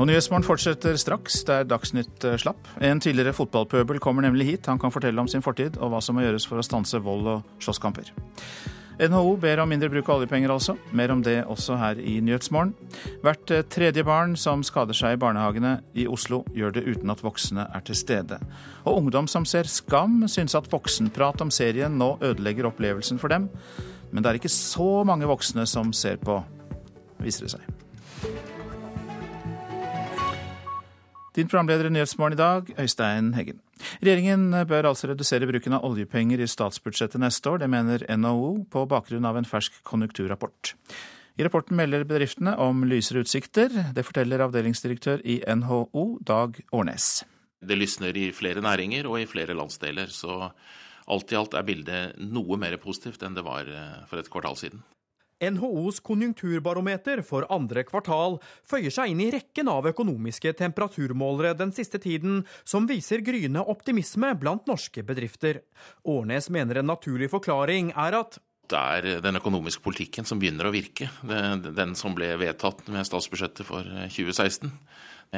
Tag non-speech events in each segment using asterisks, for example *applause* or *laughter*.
Og Nyhetsmorgen fortsetter straks der Dagsnytt eh, slapp. En tidligere fotballpøbel kommer nemlig hit. Han kan fortelle om sin fortid og hva som må gjøres for å stanse vold og slåsskamper. NHO ber om mindre bruk av oljepenger, altså. Mer om det også her i Nyhetsmorgen. Hvert eh, tredje barn som skader seg i barnehagene i Oslo, gjør det uten at voksne er til stede. Og ungdom som ser Skam, syns at voksenprat om serien nå ødelegger opplevelsen for dem. Men det er ikke så mange voksne som ser på, viser det seg. Din programleder i Nyhetsmorgen i dag, Øystein Heggen. Regjeringen bør altså redusere bruken av oljepenger i statsbudsjettet neste år. Det mener NHO på bakgrunn av en fersk konjunkturrapport. I rapporten melder bedriftene om lysere utsikter. Det forteller avdelingsdirektør i NHO, Dag Årnes. Det lysner i flere næringer og i flere landsdeler, så alt i alt er bildet noe mer positivt enn det var eh, for et kvartal siden. NHOs konjunkturbarometer for andre kvartal føyer seg inn i rekken av økonomiske temperaturmålere den siste tiden som viser gryende optimisme blant norske bedrifter. Årnes mener en naturlig forklaring er at det er den økonomiske politikken som begynner å virke. Den som ble vedtatt med statsbudsjettet for 2016.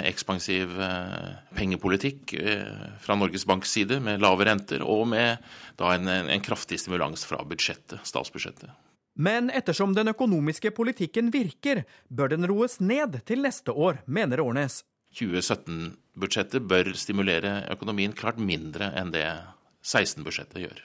Ekspansiv eh, pengepolitikk eh, fra Norges Banks side med lave renter, og med en, en kraftig stimulans fra budsjettet, statsbudsjettet. Men ettersom den økonomiske politikken virker, bør den roes ned til neste år, mener Årnes. 2017-budsjettet bør stimulere økonomien klart mindre enn det 16-budsjettet gjør.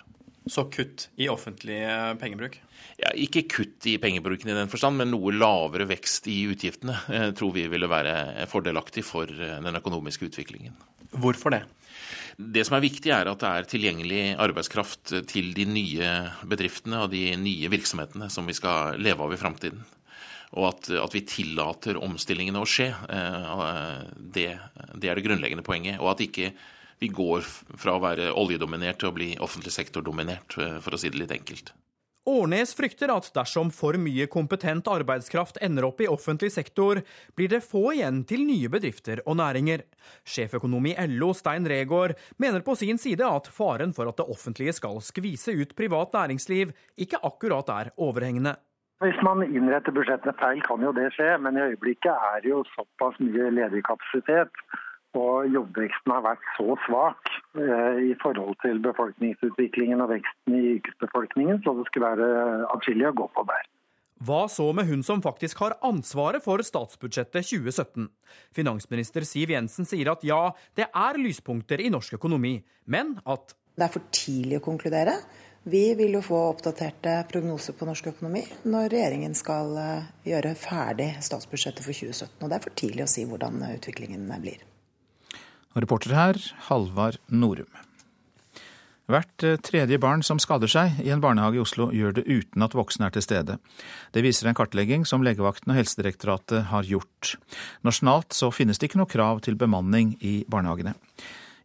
Så kutt i offentlig pengebruk? Ja, ikke kutt i pengebruken i den forstand, men noe lavere vekst i utgiftene eh, tror vi ville være fordelaktig for eh, den økonomiske utviklingen. Hvorfor det? Det som er viktig, er at det er tilgjengelig arbeidskraft til de nye bedriftene og de nye virksomhetene som vi skal leve av i framtiden. Og at, at, vi tillater omstillingene å skje. Eh, det, det, er det grunnleggende poenget. Og at ikke vi går fra å være oljedominert til å bli offentlig sektor-dominert, eh, for å si det litt enkelt. Årnes frykter at dersom for mye kompetent arbeidskraft ender opp i offentlig sektor, blir det få igjen til nye bedrifter og næringer. Sjeføkonom i LO, Stein Regaard, mener på sin side at faren for at det offentlige skal skvise ut privat næringsliv, ikke akkurat er overhengende. Hvis man innretter budsjettene feil, kan jo det skje, men i øyeblikket er det jo såpass mye ledig kapasitet og jobbveksten har vært så svak eh, i forhold til befolkningsutviklingen og veksten i yrkesbefolkningen, så det skulle være atskillig å gå på der. Hva så med hun som faktisk har ansvaret for statsbudsjettet 2017? Finansminister Siv Jensen sier at ja, det er lyspunkter i norsk økonomi, men at Det er for tidlig å konkludere. Vi vil jo få oppdaterte prognoser på norsk økonomi når regjeringen skal eh, gjøre ferdig statsbudsjettet for 2017. Og det er for tidlig å si hvordan utviklingen blir. Reporter her, Halvard Norum. Hvert eh, tredje barn som skader seg i en barnehage i Oslo, gjør det uten at voksne er til stede. Det viser en kartlegging som legevakten og Helsedirektoratet har gjort. Nasjonalt så finnes det ikke noe krav til bemanning i barnehagene.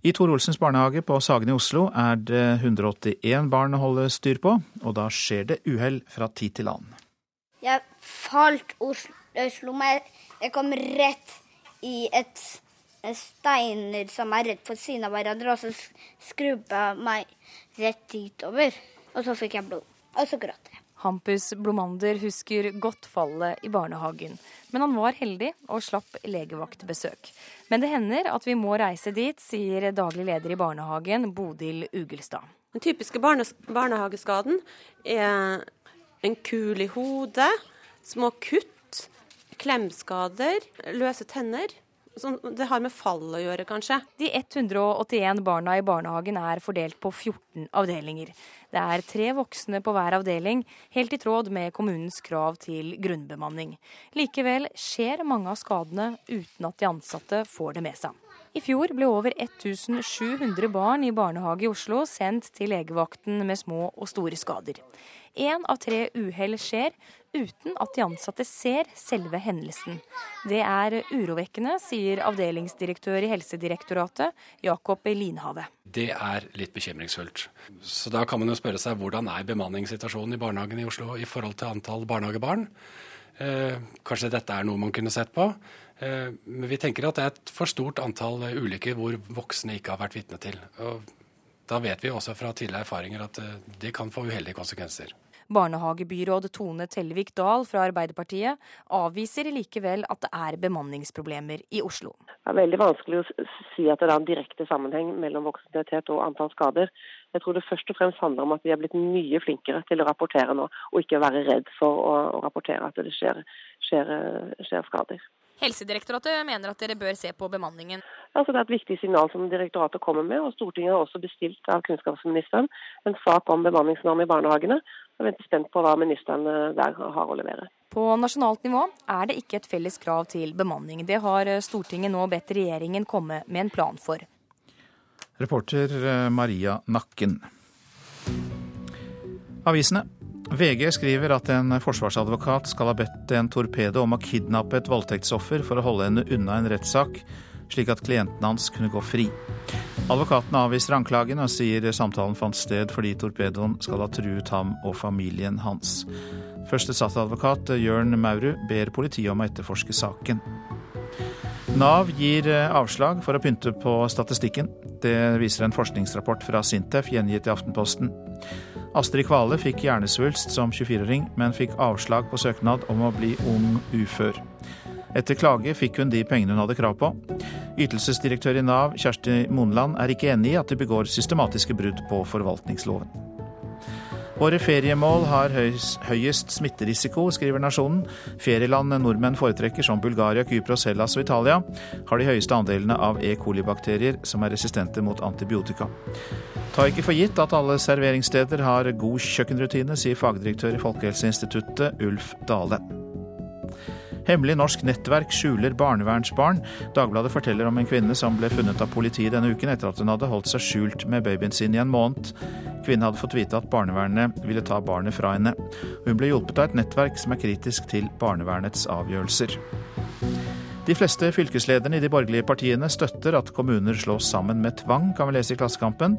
I Tor Olsens barnehage på Sagen i Oslo er det 181 barn å holde styr på, og da skjer det uhell fra tid til annen. Jeg falt og slo meg. Jeg kom rett i et steiner som er rett på siden av hverandre, og så skrubba meg rett ditover. Og så fikk jeg blod. Og så gråt jeg. Hampus Blomander husker godt fallet i barnehagen, men han var heldig og slapp legevaktbesøk. Men det hender at vi må reise dit, sier daglig leder i barnehagen, Bodil Ugelstad. Den typiske barne barnehageskaden er en kul i hodet, små kutt, klemskader, løse tenner. Sånn, det har med fall å gjøre, kanskje. De 181 barna i barnehagen er fordelt på 14 avdelinger. Det er tre voksne på hver avdeling, helt i tråd med kommunens krav til grunnbemanning. Likevel skjer mange av skadene uten at de ansatte får det med seg. I fjor ble over 1700 barn i barnehage i Oslo sendt til legevakten med små og store skader. Én av tre uhell skjer uten at de ansatte ser selve hendelsen. Det er urovekkende, sier avdelingsdirektør i Helsedirektoratet, Jakob Linhave. Det er litt bekymringsfullt. Så da kan man jo spørre seg hvordan er bemanningssituasjonen i barnehagen i Oslo i forhold til antall barnehagebarn? Eh, kanskje dette er noe man kunne sett på. Eh, men vi tenker at det er et for stort antall ulykker hvor voksne ikke har vært vitne til. Og da vet vi også fra tidligere erfaringer at eh, det kan få uheldige konsekvenser. Barnehagebyråd Tone Tellevik Dahl fra Arbeiderpartiet avviser likevel at det er bemanningsproblemer i Oslo. Det er veldig vanskelig å si at det er en direkte sammenheng mellom voksentetthet og antall skader. Jeg tror det først og fremst handler om at vi er blitt mye flinkere til å rapportere nå, og ikke være redd for å, rapportere at det skjer, skjer, skjer skader. Helsedirektoratet mener at dere bør se på bemanningen. Altså, det er et viktig signal som direktoratet kommer med, og Stortinget har også bestilt av kunnskapsministeren en sak om bemanningsnorm i barnehagene. Jeg venter spent på hva ministeren eh, der har å levere. På nasjonalt nivå er det ikke et felles krav til bemanning. Det har Stortinget nå bedt regjeringen komme med en plan for. Reporter eh, Maria Nakken. Avisene. VG skriver at en forsvarsadvokat skal ha bedt en torpedo om å kidnappe et voldtektsoffer for å holde henne unna en rettssak, slik at klienten hans kunne gå fri. Advokaten avviser anklagen og sier samtalen fant sted fordi torpedoen skal ha truet ham og familien hans. Førstestatsadvokat Jørn Maurud ber politiet om å etterforske saken. Nav gir avslag for å pynte på statistikken. Det viser en forskningsrapport fra Sintef gjengitt i Aftenposten. Astrid Kvale fikk hjernesvulst som 24-åring, men fikk avslag på søknad om å bli ung ufør. Etter klage fikk hun de pengene hun hadde krav på. Ytelsesdirektør i Nav, Kjersti Monland, er ikke enig i at de begår systematiske brudd på forvaltningsloven. Våre feriemål har høyest smitterisiko, skriver Nasjonen. Ferieland nordmenn foretrekker, som Bulgaria, Kypros, Hellas og Italia, har de høyeste andelene av E. coli-bakterier som er resistente mot antibiotika. Ta ikke for gitt at alle serveringssteder har god kjøkkenrutine, sier fagdirektør i Folkehelseinstituttet Ulf Dale. Hemmelig norsk nettverk skjuler barnevernsbarn. Dagbladet forteller om en kvinne som ble funnet av politiet denne uken etter at hun hadde holdt seg skjult med babyen sin i en måned. Kvinnen hadde fått vite at barnevernet ville ta barnet fra henne. Hun ble hjulpet av et nettverk som er kritisk til barnevernets avgjørelser. De fleste fylkeslederne i de borgerlige partiene støtter at kommuner slås sammen med tvang, kan vi lese i Klassekampen,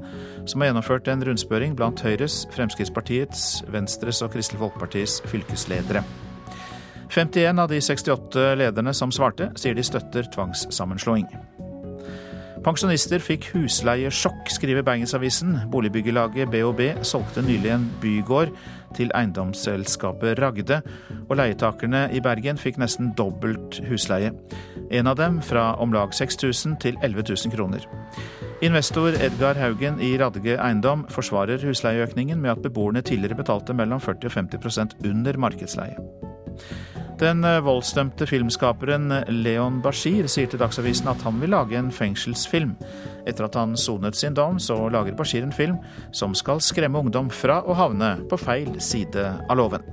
som har gjennomført en rundspørring blant Høyres, Fremskrittspartiets, Venstres og Kristelig Folkepartis fylkesledere. 51 av de 68 lederne som svarte, sier de støtter tvangssammenslåing. Pensjonister fikk husleiesjokk, skriver Bergensavisen. Boligbyggelaget BHB solgte nylig en bygård til eiendomsselskapet Ragde, og leietakerne i Bergen fikk nesten dobbelt husleie. En av dem fra om lag 6000 til 11 000 kroner. Investor Edgar Haugen i Radge Eiendom forsvarer husleieøkningen med at beboerne tidligere betalte mellom 40 og 50% under markedsleie. Den eh, voldsdømte filmskaperen Leon Bashir sier til Dagsavisen at han vil lage en fengselsfilm. Etter at han sonet sin dom, så lager Bashir en film som skal skremme ungdom fra å havne på feil side av loven.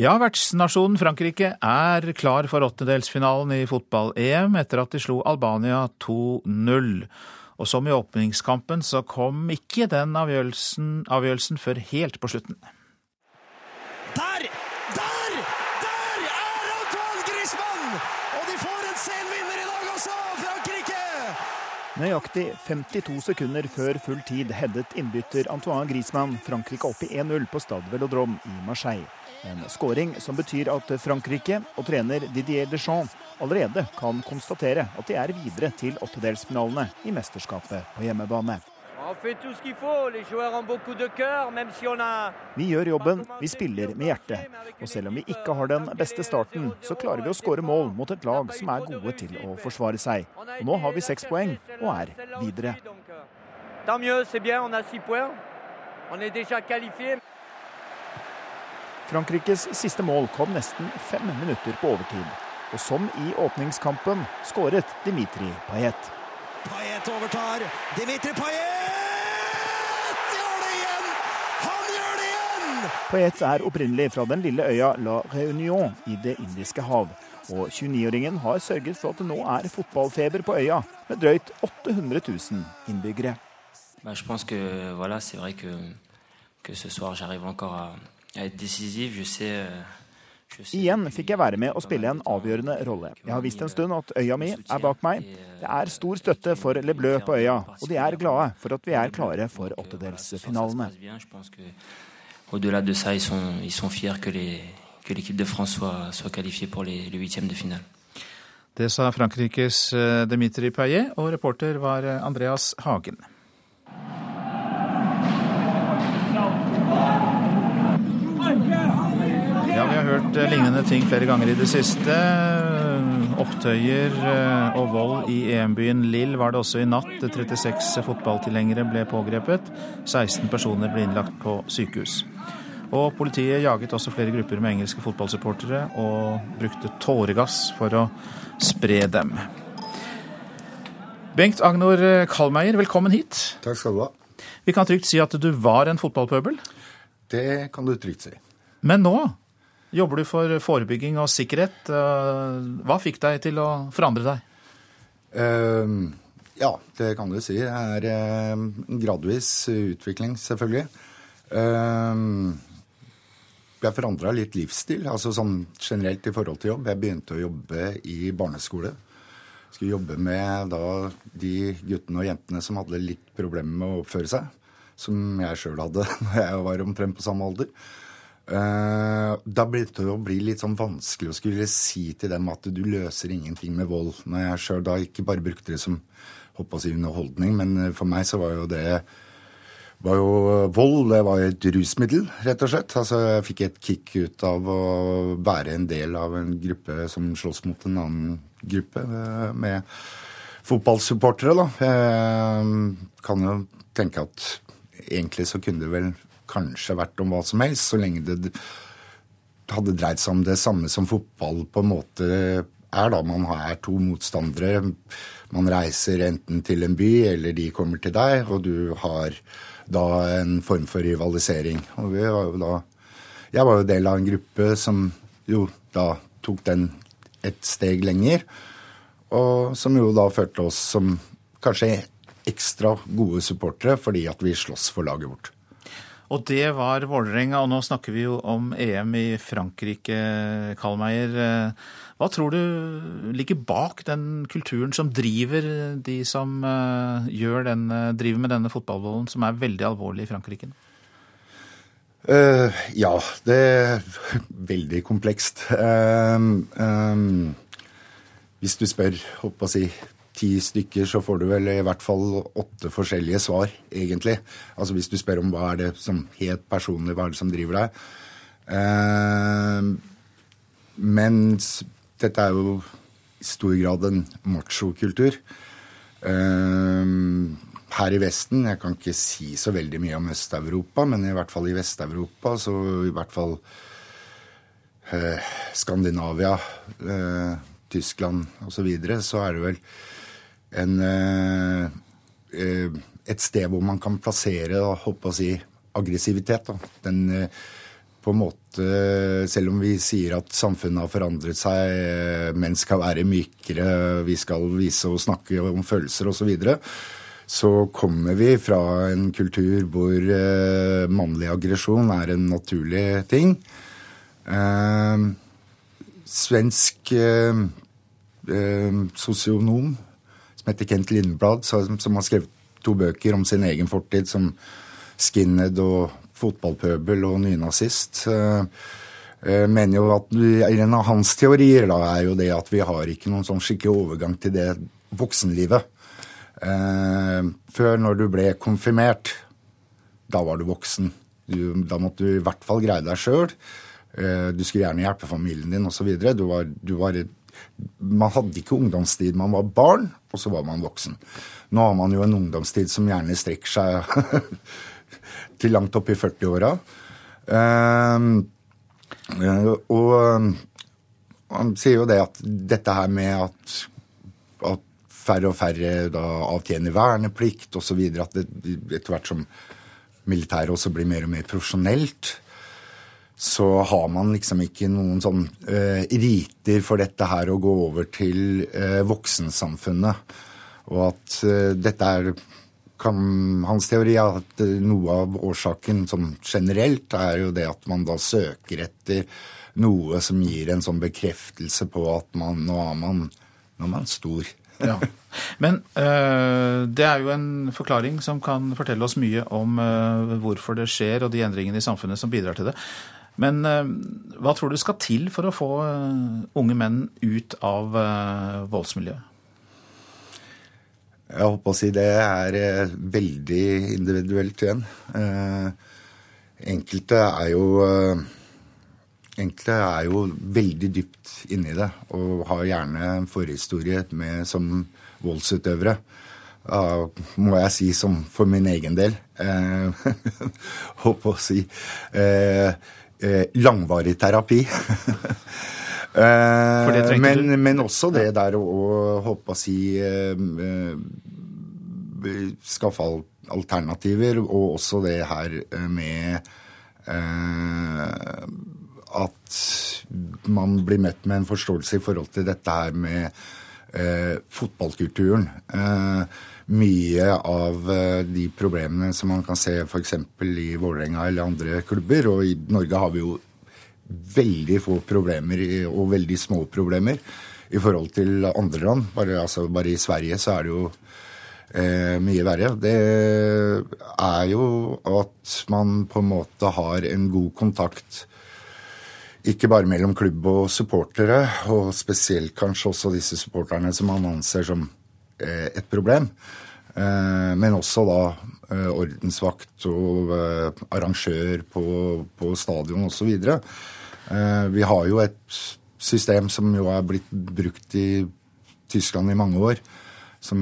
Ja, vertsnasjonen Frankrike er klar for åttendedelsfinalen i fotball-EM etter at de slo Albania 2-0. Og som i åpningskampen så kom ikke den avgjørelsen, avgjørelsen før helt på slutten. Der! Der! Der er Antoine Griezmann! Og de får en sen vinner i dag også, Frankrike! Nøyaktig 52 sekunder før full tid headet innbytter Antoine Griezmann Frankrike opp i 1-0 på Stade Velodrome i Marseille. En skåring som betyr at Frankrike og trener Didier Deschamps allerede kan konstatere at de er videre til åttedelsfinalene i mesterskapet på hjemmebane. Vi gjør jobben, vi spiller med hjertet. Og selv om vi ikke har den beste starten, så klarer vi å skåre mål mot et lag som er gode til å forsvare seg. Og nå har vi seks poeng og er videre. Frankrikes siste mål kom nesten fem minutter på overtid. Og som i åpningskampen skåret Dimitri Payet. Payet overtar. Dimitri Payet gjør det igjen! Han gjør det igjen! Payet er opprinnelig fra den lille øya La Réunion i Det indiske hav. Og 29-åringen har sørget for at det nå er fotballfeber på øya, med drøyt 800 000 innbyggere. Bah, je pense que voilà, c'est vrai que, que ce soir j'arrive encore à, à être décisif. Je sais euh, Igjen fikk jeg være med og spille en avgjørende rolle. Jeg har visst en stund at øya mi er bak meg. Det er stor støtte for Le Bleu på øya, og de er glade for at vi er klare for åttedelsfinalene. Au-delà de ça, ils sont, ils sont fiers que, les, que l'équipe de France soit, soit qualifiée pour les, les huitièmes de finale. Det sa Frankrikes Dimitri Payet, og reporter var Andreas Hagen. Hørt eh, lignende ting flere ganger i det siste. Opptøyer eh, og vold i EM-byen Lill var det også i natt. 36 fotballtilhengere ble pågrepet. 16 personer ble innlagt på sykehus. Og politiet jaget også flere grupper med engelske fotballsupportere og brukte tåregass for å spre dem. Bengt Agnor Kalmeier, velkommen hit. Takk skal du ha. Vi kan trygt si at du var en fotballpøbel? Det kan du trygt si. Men nå jobber du for forebygging og sikkerhet. Hva fikk deg til å forandre deg? Uh, ja, det kan du si. Det er en gradvis utvikling, selvfølgelig. Uh, jeg forandra litt livsstil, altså sånn generelt i forhold til jobb. Jeg begynte å jobbe i barneskole. Skulle jobbe med da de guttene og jentene som hadde litt problemer med å oppføre seg. Som jeg sjøl hadde *laughs* da jeg var omtrent på samme alder. Uh, da begynte det å bli litt sånn vanskelig å skulle si til dem at du løser ingenting med vold. Når jeg sjøl da ikke bare brukte det som håper å si underholdning, men for meg så var jo det var jo vold det var et rusmiddel, rett og slett. Altså, jeg fikk et kick ut av å være en del av en gruppe som slåss mot en annen gruppe eh, med fotballsupportere, da. Jeg kan jo tenke at egentlig så kunne det vel kanskje vært om hva som helst, så lenge det hadde dreid seg om det samme som fotball på en måte er, da. Man er to motstandere. Man reiser enten til en by, eller de kommer til deg, og du har da en form for rivalisering. Og vi var jo da Jeg var jo del av en gruppe som jo da tok den et steg lenger, og som jo da førte oss som kanskje ekstra gode supportere fordi at vi slåss for laget vårt. Og det var Vålerenga, og nå snakker vi jo om EM i Frankrike, Kalmeier. Hva tror du ligger bak den kulturen som driver de som den, driver med denne fotballvolden, som er veldig alvorlig i Frankrike? Uh, ja, det er veldig komplekst. Uh, um, hvis du spør, håper å si, ti stykker, så får du vel i hvert fall åtte forskjellige svar, egentlig. Altså hvis du spør om hva er det som helt personlig, hva er det som driver deg. Eh, mens dette er jo i stor grad en machokultur. Eh, her i Vesten Jeg kan ikke si så veldig mye om Øst-Europa, men i hvert fall i Vest-Europa, så i hvert fall eh, Skandinavia, eh, Tyskland osv., så, videre, så er det vel en, uh, et sted hvor man kan plassere håper å si, aggressivitet. Da. Den på en måte, Selv om vi sier at samfunnet har forandret seg, menn skal være mykere, vi skal vise og snakke om følelser osv., så, videre, så kommer vi fra en kultur hvor eh, mannlig aggresjon er en naturlig ting. Eh, svensk eh, sosionom som heter Kent Lindblad, som, har skrevet to bøker om sin egen fortid som skinhead og fotballpøbel og nynazist. Mener jo at En av hans teorier da er jo det at vi har ikke noen sånn skikkelig overgang til det voksenlivet. Eh, før, når du ble konfirmert, da var du voksen. Du, da måtte du i hvert fall greie deg sjøl. Eh, du skulle gjerne hjelpe familien din osv. Du var, du var Man hadde ikke ungdomstid. Man var barn, og så var man voksen. Nå har man jo en ungdomstid som gjerne strekker seg *laughs* til langt opp i 40-åra. Eh, og han sier jo det at dette her med at, at færre og færre da avtjener verneplikt osv. At etter hvert som militæret også blir mer og mer profesjonelt, så har man liksom ikke noen sånn uh, riter for dette her å gå over til uh, voksensamfunnet. Og at uh, dette er kan, Hans teori er at noe av årsaken sånn generelt er jo det at man da søker etter noe som gir en sånn bekreftelse på at man, nå er man, nå er man stor. Ja. Men uh, det er jo en forklaring som kan fortelle oss mye om uh, hvorfor det skjer, og de endringene i samfunnet som bidrar til det. Men uh, hva tror du skal til for å få unge menn ut av voldsmiljøet? Jeg håper å si det er veldig individuelt igjen. enkelte er jo enkelte er jo veldig dypt inni det og har gjerne en forhistorie med som voldsutøvere. Uh, må jeg si som for min egen del. Eh, *laughs* Holdt på å si eh, eh, langvarig terapi. *laughs* eh, men, men, også det der å å håpe å si eh, eh, skaffe alternativer, og også det her med at man blir møtt med en forståelse i forhold til dette her med eh, fotballkulturen. Eh, mye av eh, de problemene som man kan se f.eks. i Vålerenga eller andre klubber, og i Norge har vi jo veldig få problemer og veldig små problemer i forhold til andre land. Bare, altså, bare i Sverige så er det jo eh, mye verre. Det er jo at man på en måte har en god kontakt ikke bare mellom klubb og supportere, og spesielt kanskje også disse supporterne som man anser som et problem. Eh, men også da eh, ordensvakt og arrangør på, på stadion osv. Vi har jo et system som jo er blitt brukt i Tyskland i mange år, som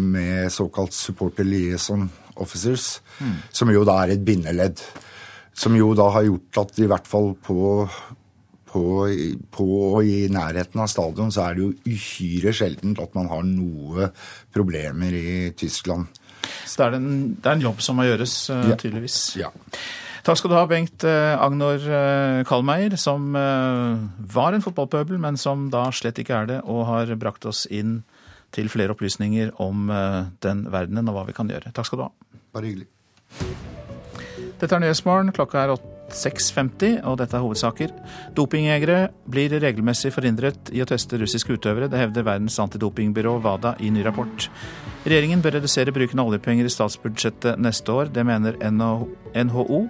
med såkalt supporter liaison officers, mm. som jo da er et bindeledd. Som jo da har gjort at i hvert fall på, på, på og i nærheten av stadion så er det jo uhyre sjeldent at man har noe problemer i Tyskland. Så det er en, det er en jobb som må gjøres, uh, ja. tydeligvis. Ja. Takk skal du ha, Bengt uh, Agnor uh, Kalmeier, som var en fotballpøbel, men som da slett ikke er det, og har brakt oss inn til flere opplysninger om den verdenen og hva vi kan gjøre. Takk skal du ha. Bare hyggelig. Dette er Nyhetsmorgen. Klokka er 6.50, og dette er hovedsaker. Dopingjegere blir regelmessig forhindret i å teste russiske utøvere. Det hevder verdens antidopingbyrå WADA i ny rapport. Regjeringen bør redusere bruken av oljepenger i statsbudsjettet neste år. Det mener NHO.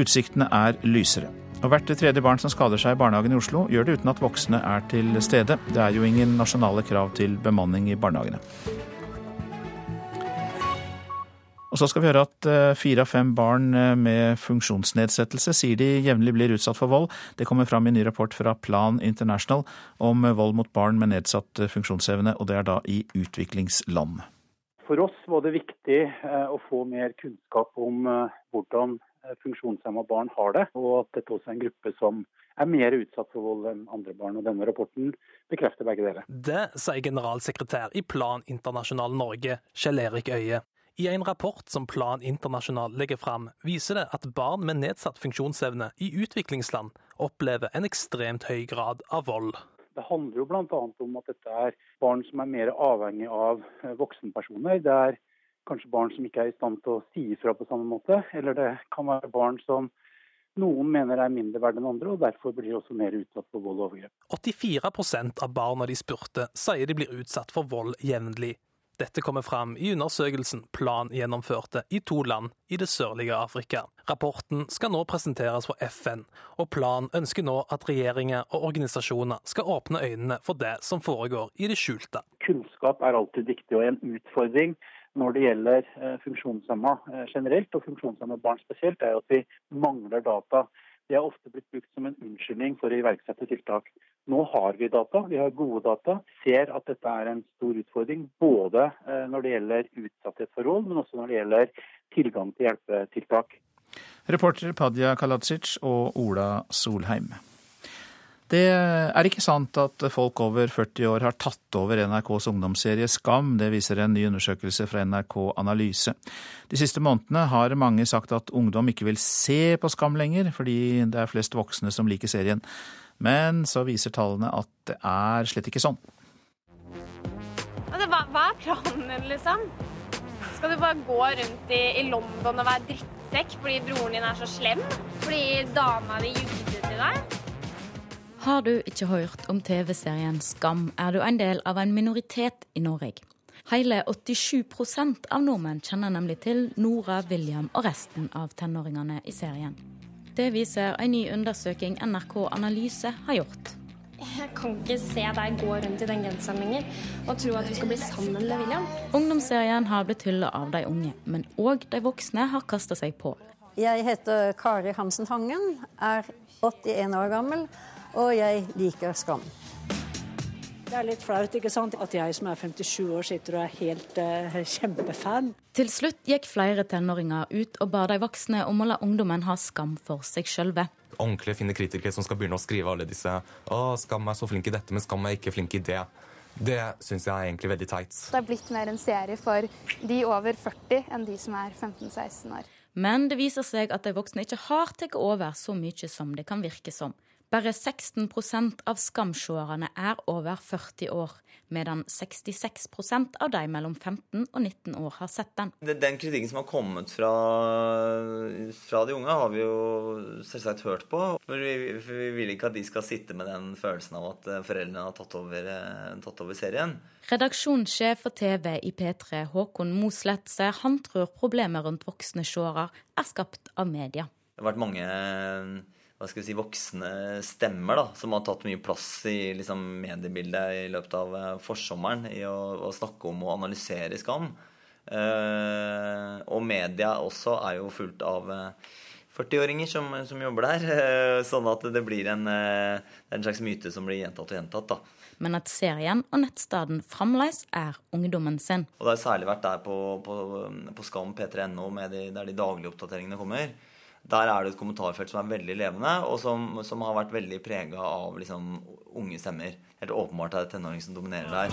Utsiktene er lysere. Og Hvert tredje barn som skader seg i barnehagen i Oslo, gjør det uten at voksne er til stede. Det er jo ingen nasjonale krav til bemanning i barnehagene. Og så skal vi høre at eh, fire av fem barn eh, med funksjonsnedsettelse sier de jevnlig blir utsatt for vold. Det kommer fram i en ny rapport fra Plan International om eh, vold mot barn med nedsatt funksjonsevne, og det er da i utviklingsland. For oss var det viktig å få mer kunnskap om hvordan funksjonshemma barn har det, og at dette også er en gruppe som er mer utsatt for vold enn andre barn. og Denne rapporten bekrefter begge deler. Det sier generalsekretær i Plan International Norge, Kjell Erik Øie. I en rapport som Plan Internasjonal legger fram, viser det at barn med nedsatt funksjonsevne i utviklingsland opplever en ekstremt høy grad av vold. Det handler jo bl.a. om at dette er barn som er mer avhengig av eh, voksenpersoner. Det er kanskje barn som ikke er i stand til å si ifra på samme måte. Eller det kan være barn som noen mener er mindre verdt enn andre, og derfor blir de også mer utsatt for vold og overgrep. 84% av barna de spurte, sier de blir utsatt for vold jevnlig. Dette kommer fram i undersøkelsen Plan gjennomførte i to land i det sørlige Afrika. Rapporten skal nå presenteres for FN, og Plan ønsker nå at regjeringer og organisasjoner skal åpne øynene for det som foregår i det skjulte. Kunnskap er alltid viktig og en utfordring når det gjelder eh, funksjonshemma eh, generelt, og funksjonshemma barn spesielt, er at vi mangler data. Det har ofte blitt brukt som en unnskyldning for å iverksette tiltak. Nå har vi data, vi har gode data. Ser at dette er en stor utfordring både eh, når det gjelder utsatthet for men også når det gjelder tilgang til hjelpetiltak. Reporter Padja Kaladzic og Ola Solheim. Det er ikke sant at folk over 40 år har tatt over NRKs ungdomsserie Skam. Det viser en ny undersøkelse fra NRK Analyse. De siste månedene har mange sagt at ungdom ikke vil se på Skam lenger, fordi det er flest voksne som liker serien. Men så viser tallene at det er slett ikke sånn. Hva, hva er planen liksom? Skal du bare gå rundt i, i London og være drittsekk fordi broren din er så slem? Fordi dama di jugde til deg? Har du ikke hørt om TV-serien Skam, er du en del av en minoritet i Norge. Hele 87% av nordmenn kjenner nemlig til Nora, William og resten av tenåringene i serien. Det viser en ny undersøking NRK Analyse har gjort. Jeg kan ikke se deg gå rundt i den genseren lenger og tro at du skal bli sammen med William. Ungdomsserien har blitt hylla av de unge, men òg de voksne har kasta seg på. Jeg heter Kari Hansen Hangen, er 81 år gammel, og jeg liker Skam. Det er litt flaut ikke sant? at jeg som er 57 år sitter og er helt uh, kjempefan. Til slutt gikk flere tenåringer ut og ba de voksne om å la ungdommen ha skam for seg sjølve. Ordentlige fine kritikere som skal begynne å skrive alle disse å, Skam er så flink i dette, men Skam er ikke flink i det. Det syns jeg er egentlig veldig teit. Det er blitt mer en serie for de over 40 enn de som er 15-16 år. Men det viser seg at de voksne ikke har tatt over så mye som det kan virke som. Bare 16% av skamseerne er over 40 år, medan 66% av de mellom 15 og 19 år har sett den. Den kritikken som har kommet fra, fra de unge, har vi jo selvsagt hørt på. For vi, for vi, vil ikke at de skal sitte med den følelsen av at foreldrene har tatt over, tatt over serien. Redaksjonssjef for TV i P3, Håkon Mosleth, sier han tror problemet rundt voksne seere er skapt av media. Det har vært mange hva skal vi si, voksne stemmer da, som har tatt mye plass i liksom, mediebildet i løpet av uh, forsommeren i å, å, snakke om og analysere skam. Uh, og media også er jo fullt av uh, eh, 40-åringer som, som, jobber der. sånn at det blir en, en slags myte som blir gjentatt og gjentatt. da. Men at serien og nettstedet fremdeles er ungdommen sin. Og det har særlig vært der på, på, på skam p3.no, de, der de daglige oppdateringene kommer. Der er det et kommentarfelt som er veldig levende, og som, som har vært veldig prega av liksom, unge stemmer. Helt åpenbart er det tenåring som dominerer der.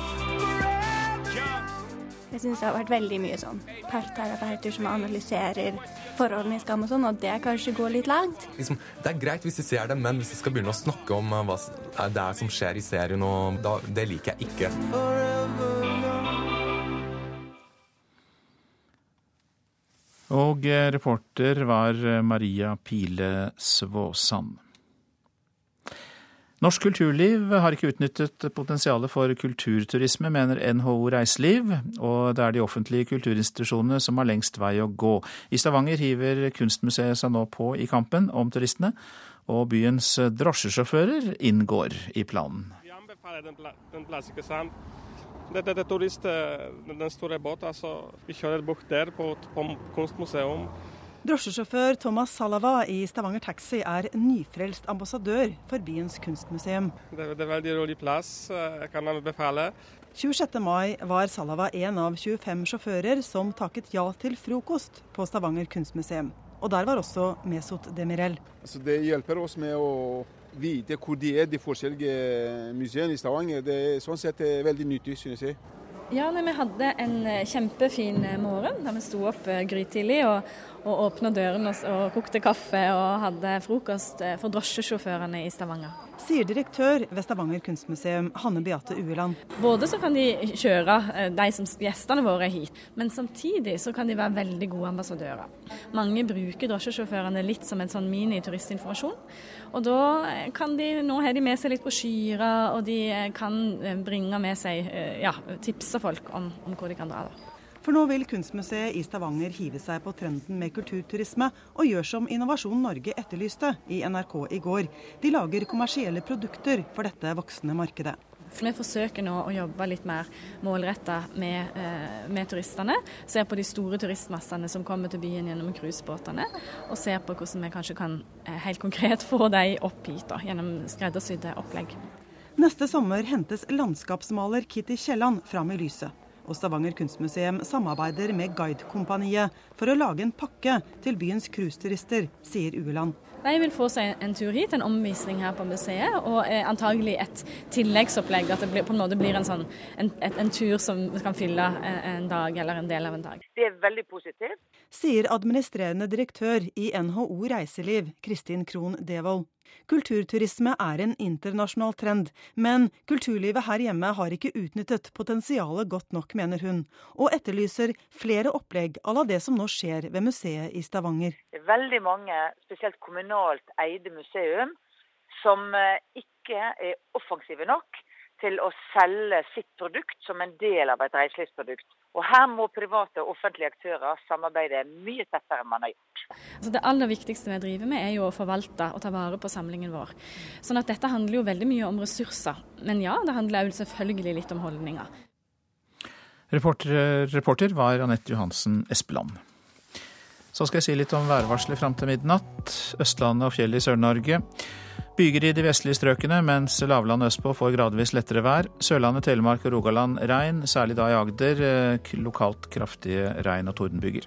Jeg syns det har vært veldig mye sånn parterapeuter som analyserer forholdene i Skam og sånn, og det kanskje går litt langt. Liksom, det er greit hvis de ser det, men hvis de skal begynne å snakke om uh, hva det er som skjer i serien, og da, det liker jeg ikke. Og eh, reporter var eh, Maria Pile Svåsand. Norsk kulturliv har ikke utnyttet potensialet for kulturturisme, mener NHO Reiseliv, og det er de offentlige kulturinstitusjonene som har lengst vei å gå. I Stavanger hiver Kunstmuseet seg nå på i kampen om turistene, og byens drosjesjåfører inngår i planen. Vi anbefaler den, den det, det Dette er turist, den store båten, så vi kjører bort der på, på kunstmuseum. Drosjesjåfør Thomas Salava i Stavanger Taxi er nyfrelst ambassadør for byens kunstmuseum. Det, det er veldig rolig plass, jeg kan anbefale. 26. mai var Salava en av 25 sjåfører som takket ja til frokost på Stavanger kunstmuseum. Og der var også Mesut Demirel. Altså det hjelper oss med å vite hvor de er, de forskjellige museene i Stavanger. Det er sånn sett veldig nyttig, synes jeg. Ja, nei, Vi hadde en eh, kjempefin eh, morgen da vi sto opp eh, grytidlig og, og åpna dørene og, og, kokte kaffe og hadde frokost for drosjesjåførene i Stavanger. Sier direktør ved Stavanger kunstmuseum, Hanne Beate Ueland. Både så kan de kjøre de som gjestene våre hit, men samtidig så kan de være veldig gode ambassadører. Mange bruker drosjesjåførene litt som en sånn mini-turistinformasjon. Og da kan de, nå har de med seg litt brosjyrer, og de kan bringe med seg ja, tipse folk om, om hvor de kan dra. Da. For nå vil Kunstmuseet i Stavanger hive seg på trenden med kulturturisme, og gjør som Innovasjon Norge etterlyste i NRK i går. De lager kommersielle produkter for dette voksende markedet. Vi forsøker nå å jobbe litt mer målretta med, eh, med, turistene. Ser på de store turistmassene som kommer til byen gjennom cruisebåtene. Og ser på hvordan vi kanskje kan eh, helt konkret få dem opp hit da, gjennom skreddersydde opplegg. Neste sommer hentes landskapsmaler Kitty Kielland fram i lyset. Og Stavanger kunstmuseum samarbeider med Guidekompaniet for å lage en pakke til byens cruiseturister, sier Ueland. De vil få seg en tur hit, en omvisning her på museet, og eh, antagelig et tilleggsopplegg. At det blir, på en måte blir en, sånn, en, en tur som kan fylle en, en, dag eller en del av en dag. Det er veldig positivt. Sier administrerende direktør i NHO Reiseliv, Kristin Krohn Devold. Kulturturisme er en internasjonal trend, men kulturlivet her hjemme har ikke utnyttet potensialet godt nok, mener hun, og etterlyser flere opplegg à la det som nå skjer ved museet i Stavanger. Er veldig mange, spesielt kommunalt eide museum, som eh, ikke er offensive nok til å selge sitt produkt som en del av et reiselivsprodukt. Og Her må private og offentlige aktører samarbeide mye tettere enn man har gjort. Altså det aller viktigste vi driver med er jo å forvalte og ta vare på samlingen vår. Sånn at Dette handler jo veldig mye om ressurser. Men ja, det handler jo selvfølgelig litt om holdninger. Reporter, reporter var Anette Johansen Espeland. Så skal jeg si litt om værvarselet fram til midnatt. Østlandet og fjellet i Sør-Norge. Byger i de vestlige strøkene, mens lavlandet østpå får gradvis lettere vær. Sørlandet, Telemark og Rogaland regn, særlig da i Agder. Eh, lokalt kraftige regn- og tordenbyger.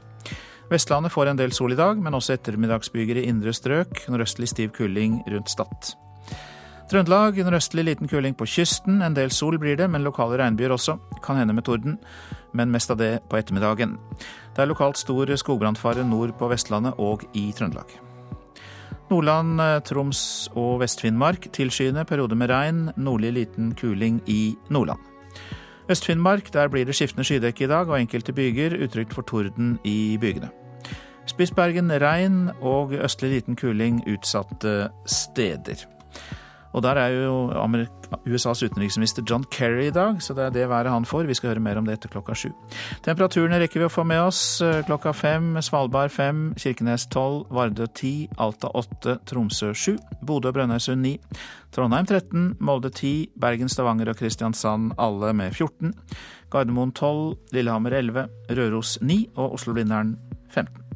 Vestlandet får en del sol i dag, men også ettermiddagsbyger i indre strøk. Nordøstlig stiv kuling rundt Stad. Trøndelag nordøstlig liten kuling på kysten. En del sol blir det, men lokale regnbyger også. Kan hende med torden, men mest av det på ettermiddagen. Det er lokalt stor skogbrannfare nord på Vestlandet og i Trøndelag. Nordland, Troms og Vest-Finnmark tilskyende, perioder med regn. Nordlig liten kuling i Nordland. Øst-Finnmark, der blir det skiftende skydekke i dag og enkelte byger. Utrygt for torden i bygene. Spitsbergen regn og østlig liten kuling utsatte steder. Og der er jo USAs utenriksminister John Kerry i dag, så det er det været han får. Vi skal høre mer om det etter klokka sju. Temperaturene rekker vi å få med oss. Klokka fem Svalbard fem, Kirkenes tolv, Vardø ti, Alta åtte, Tromsø sju, Bodø og Brønnøysund ni, Trondheim 13, Molde ti, Bergen, Stavanger og Kristiansand alle med 14, Gardermoen 12, Lillehammer 11, Røros 9 og Oslo-Blindern 15.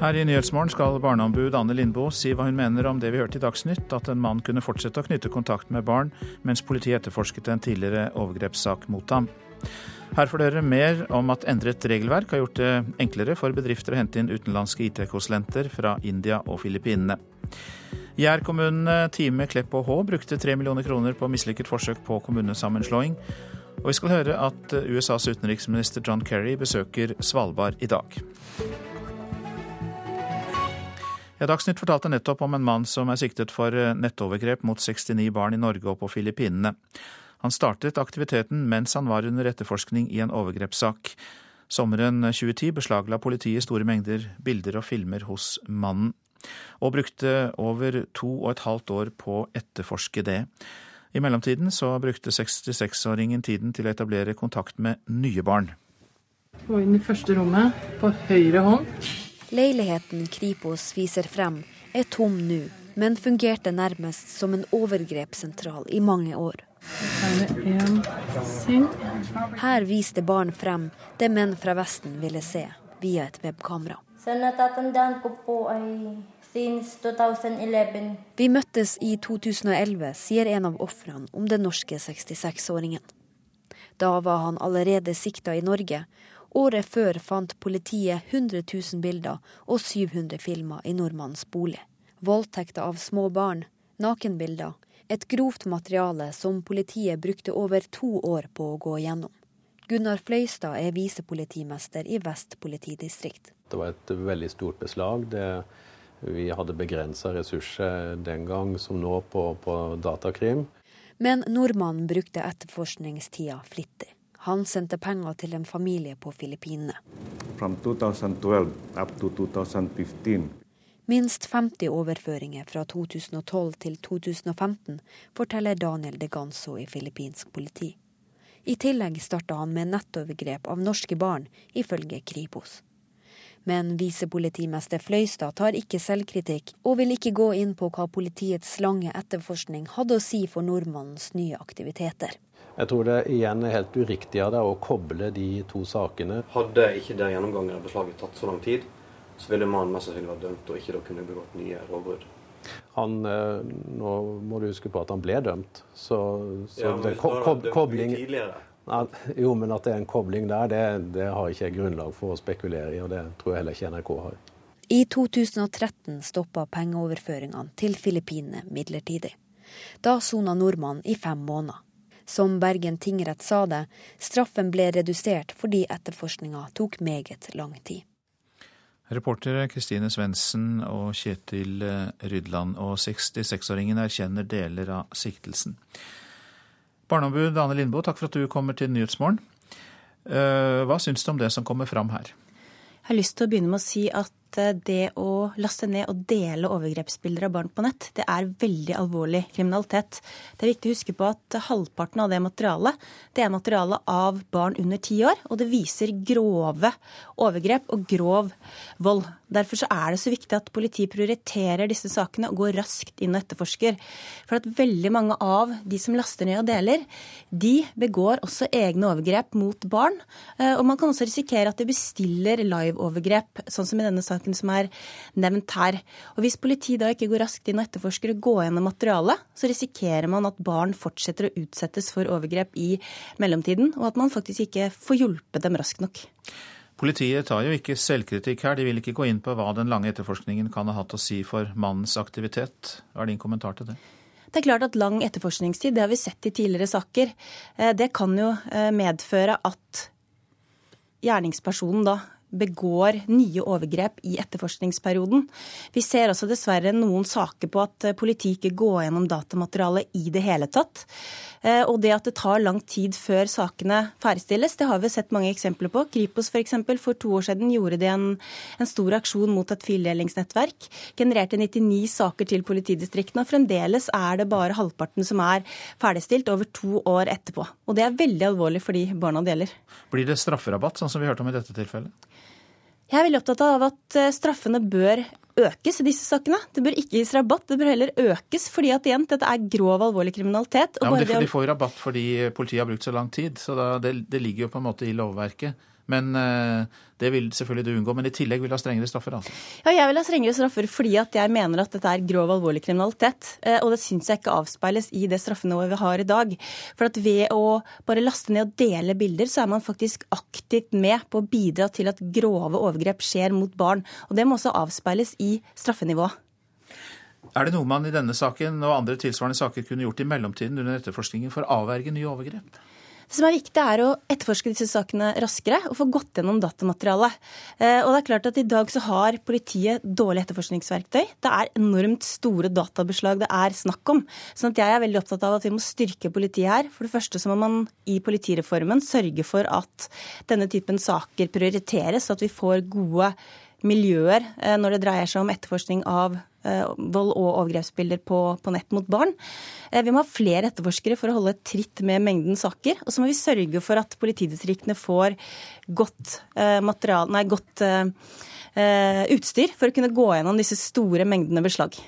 Her i Nyhetsmorgen skal barneombud Anne Lindboe si hva hun mener om det vi hørte i Dagsnytt, at en mann kunne fortsette å knytte kontakt med barn mens politiet etterforsket en tidligere overgrepssak mot ham. Her får dere mer om at endret regelverk har gjort det enklere for bedrifter å hente inn utenlandske IT-konsulenter fra India og Filippinene. Jærkommunene Time, Klepp og Hå brukte tre millioner kroner på mislykket forsøk på kommunesammenslåing. Og vi skal høre at USAs utenriksminister John Kerry besøker Svalbard i dag. Ja, Dagsnytt fortalte nettopp om en mann som er siktet for eh, nettovergrep mot 69 barn i Norge og på Filippinene. Han startet aktiviteten mens han var under etterforskning i en overgrepssak. Sommeren 2010 beslagla politiet store mengder bilder og filmer hos mannen, og brukte over to og et halvt år på å etterforske det. I mellomtiden så brukte 66-åringen tiden til å etablere kontakt med nye barn. Gå inn i første rommet på høyre hånd. Leiligheten Kripos viser frem, er tom nå, men fungerte nærmest som en overgrepssentral i mange år. Her viste barn frem det menn fra Vesten ville se, via et webkamera. Vi møttes i 2011, sier en av ofrene om den norske 66-åringen. Da var han allerede sikta i Norge, Året før fant politiet 100 000 bilder og 700 filmer i nordmannens bolig. Voldtekter av små barn, nakenbilder. Et grovt materiale som politiet brukte over to år på å gå gjennom. Gunnar Fløystad er visepolitimester i Vest politidistrikt. Det var et veldig stort beslag. Det, vi hadde begrensa ressurser den gang som nå på, på datakrim. Men nordmannen brukte etterforskningstida flittig. Han sendte penger til en familie på Filippinene. Minst 50 overføringer fra 2012 til 2015, forteller Daniel de Ganso i filippinsk politi. I tillegg starta han med nettovergrep av norske barn, ifølge Kripos. Men visepolitimester Fløystad tar ikke selvkritikk, og vil ikke gå inn på hva politiets lange etterforskning hadde å si for nordmannens nye aktiviteter. Jeg tror det igjen er helt uriktig av deg å koble de to sakene. Hadde ikke den gjennomgangen av beslaget tatt så lang tid, så ville mannen mest sannsynlig vært dømt og ikke da kunne begått nye lovbrudd. Han, eh, Nå må du huske på at han ble dømt, så, så ja, det, ko ko kobling ja, Jo, men at det er en kobling der, det, det har ikke jeg grunnlag for å spekulere i, og det tror jeg heller ikke NRK har. I 2013 stoppa pengeoverføringene til Filippinene midlertidig. Da sona nordmannen i fem måneder. Som Bergen tingrett sa det, straffen ble redusert fordi etterforskninga tok meget lang tid. Reportere Kristine Svendsen og Kjetil eh, Rydland. Og 66-åringen erkjenner deler av siktelsen. Barneombud Ane Lindboe, takk for at du kommer til Nyhetsmorgen. Eh, hva syns du om det som kommer fram her? Jeg har lyst til å begynne med å si at at eh, det å laste ned og dele overgrepsbilder av barn på nett, det er veldig alvorlig kriminalitet. Det er viktig å huske på at halvparten av det materialet, det er materiale av barn under ti år, og det viser grove overgrep og grov vold. Derfor er det så viktig at politiet prioriterer disse sakene og går raskt inn og etterforsker. For at veldig mange av de som laster ned og deler, de begår også egne overgrep mot barn. Eh, og man kan også risikere at de bestiller live-overgrep, sånn som i denne saken som er nevnt her. Og Hvis politiet da ikke går raskt inn og etterforsker og går gjennom materialet, så risikerer man at barn fortsetter å utsettes for overgrep i mellomtiden, og at man faktisk ikke får hjulpet dem raskt nok. Politiet tar jo ikke selvkritikk her. De vil ikke gå inn på hva den lange etterforskningen kan ha hatt å si for mannens aktivitet. Hva er din kommentar til det? Det er klart at lang etterforskningstid, det har vi sett i tidligere saker, eh, det kan jo eh, medføre at gjerningspersonen da begår nye overgrep i etterforskningsperioden. Vi ser også dessverre noen saker på at politiet ikke går gjennom datamaterialet i det hele tatt. Eh, og det at det tar lang tid før sakene ferdigstilles, det har vi sett mange eksempler på. Kripos f.eks. For, for to år siden gjorde de en, en stor aksjon mot et fildelingsnettverk. Genererte 99 saker til politidistriktene, og fremdeles er det bare halvparten som er ferdigstilt over to år etterpå. Og det er veldig alvorlig for de barna det gjelder. Blir det strafferabatt, sånn som vi hørte om i dette tilfellet? Jeg er veldig opptatt av at eh, straffene bør økes i disse sakene. Det bør ikke gis rabatt, det bør heller økes. fordi at igjen, dette er grov, alvorlig kriminalitet. ja, men de, de får rabatt fordi politiet har brukt så lang tid. Så da, det, det ligger jo på en måte i lovverket. Men eh, det vil selvfølgelig du unngå. Men i tillegg vil du ha strengere straffer? altså? Ja, jeg vil ha strengere straffer fordi at jeg mener at dette er grov, alvorlig kriminalitet. Eh, og det syns jeg ikke avspeiles i det straffenivået vi har i dag. For at ved å bare laste ned og dele bilder, så er man faktisk aktivt med på å bidra til at grove overgrep skjer mot barn. Og det må også avspeiles i straffenivået. Er det noe man i denne saken og andre tilsvarende saker kunne gjort i mellomtiden under etterforskningen for å avverge nye overgrep? Det som er viktig, er å etterforske disse sakene raskere og få gått gjennom datamaterialet. Eh, og det er klart at I dag så har politiet dårlig etterforskningsverktøy. Det er enormt store databeslag det er snakk om. sånn jeg er veldig opptatt av at vi må styrke politiet her. For det første så må man i politireformen sørge for at denne typen saker prioriteres, så at vi får gode miljøer eh, når det dreier seg om etterforskning av eh, vold og overgrepsbilder på, på, nett mot barn. Eh, vi må ha flere etterforskere for å holde tritt med mengden saker. Og så må vi sørge for at politidistriktene får godt, material, nei, godt uh, utstyr for å kunne gå gjennom disse store mengdene beslag.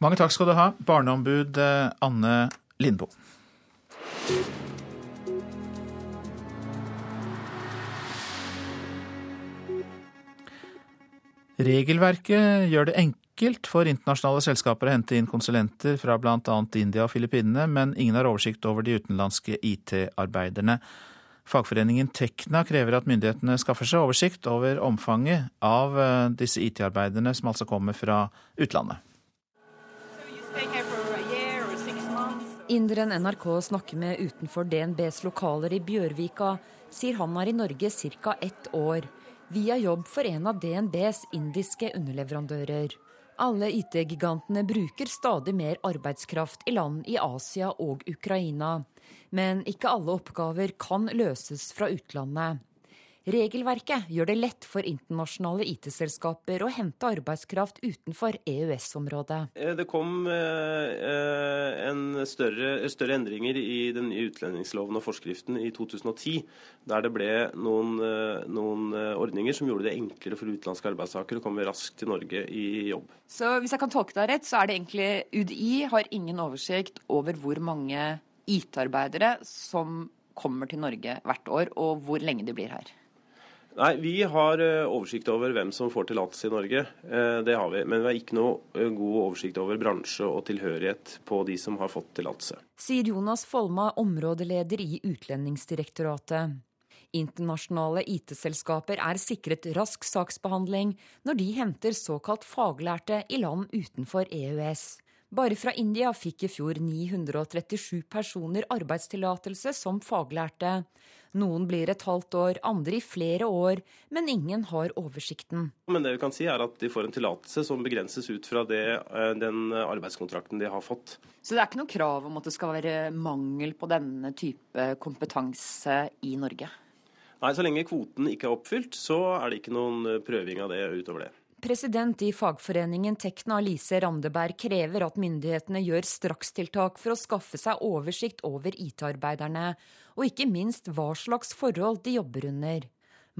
Mange takk skal du ha, barneombud Anne Lindboe. Regelverket gjør det enkelt for internasjonale selskaper å hente inn konsulenter fra bl.a. India og Filippinene, men ingen har oversikt over de utenlandske IT-arbeiderne. Fagforeningen Tekna krever at myndighetene skaffer seg oversikt over omfanget av eh, disse IT-arbeiderne, som altså kommer fra utlandet. Inderen NRK snakker med utenfor DNBs lokaler i Bjørvika, sier han er i Norge ca. ett år via jobb for en av DNBs indiske underleverandører. Alle IT-gigantene bruker stadig mer arbeidskraft i land i Asia og Ukraina. Men ikke alle oppgaver kan løses fra utlandet. Regelverket gjør det lett for internasjonale IT-selskaper å hente arbeidskraft utenfor EØS-området. Eh, det kom eh, eh, større, større, endringer i den nye utlendingsloven og forskriften i 2010, der det ble noen, noen ordninger som gjorde det enklere for utenlandske arbeidstakere å komme raskt til Norge i jobb. Så hvis jeg kan tolke deg rett, så er det egentlig UDI har ingen oversikt over hvor mange IT-arbeidere som kommer til Norge hvert år, og hvor lenge de blir her? Nei, Vi har eh, oversikt over hvem som får tillatelse i Norge. Eh, det har vi. Men vi har ikke noe eh, god oversikt over bransje og tilhørighet på de som har fått tillatelse. Sier Jonas Folma, områdeleder i Utlendingsdirektoratet. Internasjonale IT-selskaper er sikret rask saksbehandling når de henter såkalt faglærte i land utenfor EØS. Bare fra India fikk i fjor 937 personer arbeidstillatelse som faglærte. Noen blir et halvt år, andre i flere år, men ingen har oversikten. Men det vi kan si er at De får en tillatelse som begrenses ut fra det, eh, den arbeidskontrakten de har fått. Så det er ikke noe krav om at det skal være mangel på denne type kompetanse i Norge? Nei, så lenge kvoten ikke er oppfylt, så er det ikke noen prøving av det utover det. President i fagforeningen Tekna, Lise Randeberg, krever at myndighetene gjør strakstiltak for å skaffe seg oversikt over IT-arbeiderne, og ikke minst hva slags forhold de jobber under.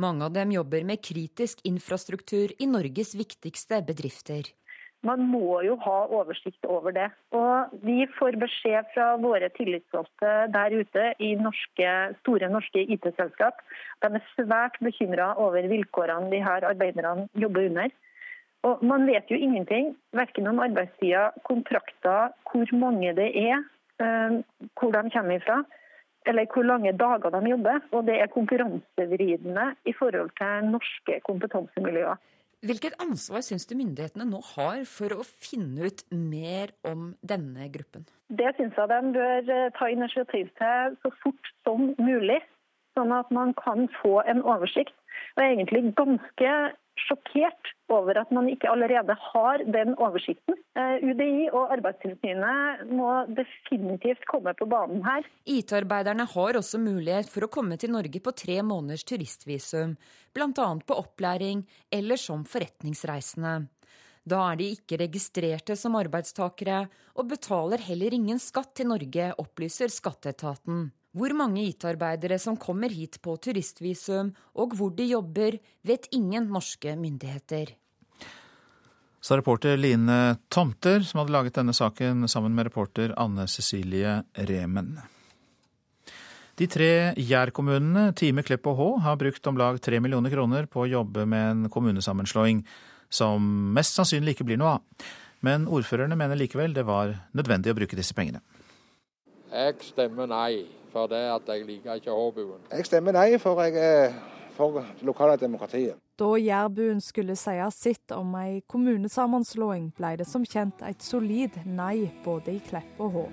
Mange av dem jobber med kritisk infrastruktur i Norges viktigste bedrifter. Man må jo ha oversikt over det. Og vi får beskjed fra våre tillitsvalgte der ute i norske, store norske IT-selskap. De er svært bekymra over vilkårene de her arbeiderne jobber under. Og Man vet jo ingenting, verken om arbeidstida, kontrakter, hvor mange det er, eh, hvor de kommer ifra, eller hvor lange dager de jobber. Og det er konkurransevridende i forhold til norske kompetansemiljøer. Hvilket ansvar syns du myndighetene nå har for å finne ut mer om denne gruppen? Det syns jeg de bør eh, ta initiativ til så fort som mulig, sånn at man kan få en oversikt. Og er egentlig ganske sjokkert over at man ikke allerede har den oversikten. Eh, UDI og Arbeidstilsynet må definitivt komme på banen her. IT-arbeiderne har også mulighet for å komme til Norge på tre måneders turistvisum, bl.a. på opplæring eller som forretningsreisende. Da er de ikke registrerte som arbeidstakere, og betaler heller ingen skatt til Norge, opplyser skatteetaten. Hvor mange IT-arbeidere som kommer hit på turistvisum, og hvor de jobber, vet ingen norske myndigheter. Sa reporter Line Tomter, som hadde laget denne saken sammen med reporter Anne Cecilie Remen. De tre Jær-kommunene, Time, Klepp og Hå, har brukt om lag tre millioner kroner på å jobbe med en kommunesammenslåing som mest sannsynlig ikke blir noe av. Men ordførerne mener likevel det var nødvendig å bruke disse pengene. Jeg stemmer nei for det at jeg liker ikke Håbuen. Jeg stemmer nei, for jeg for lokale demokratiet. Da Jærbuen skulle si sitt om ei kommunesammenslåing, ble det som kjent et solid nei både i Klepp og Hå.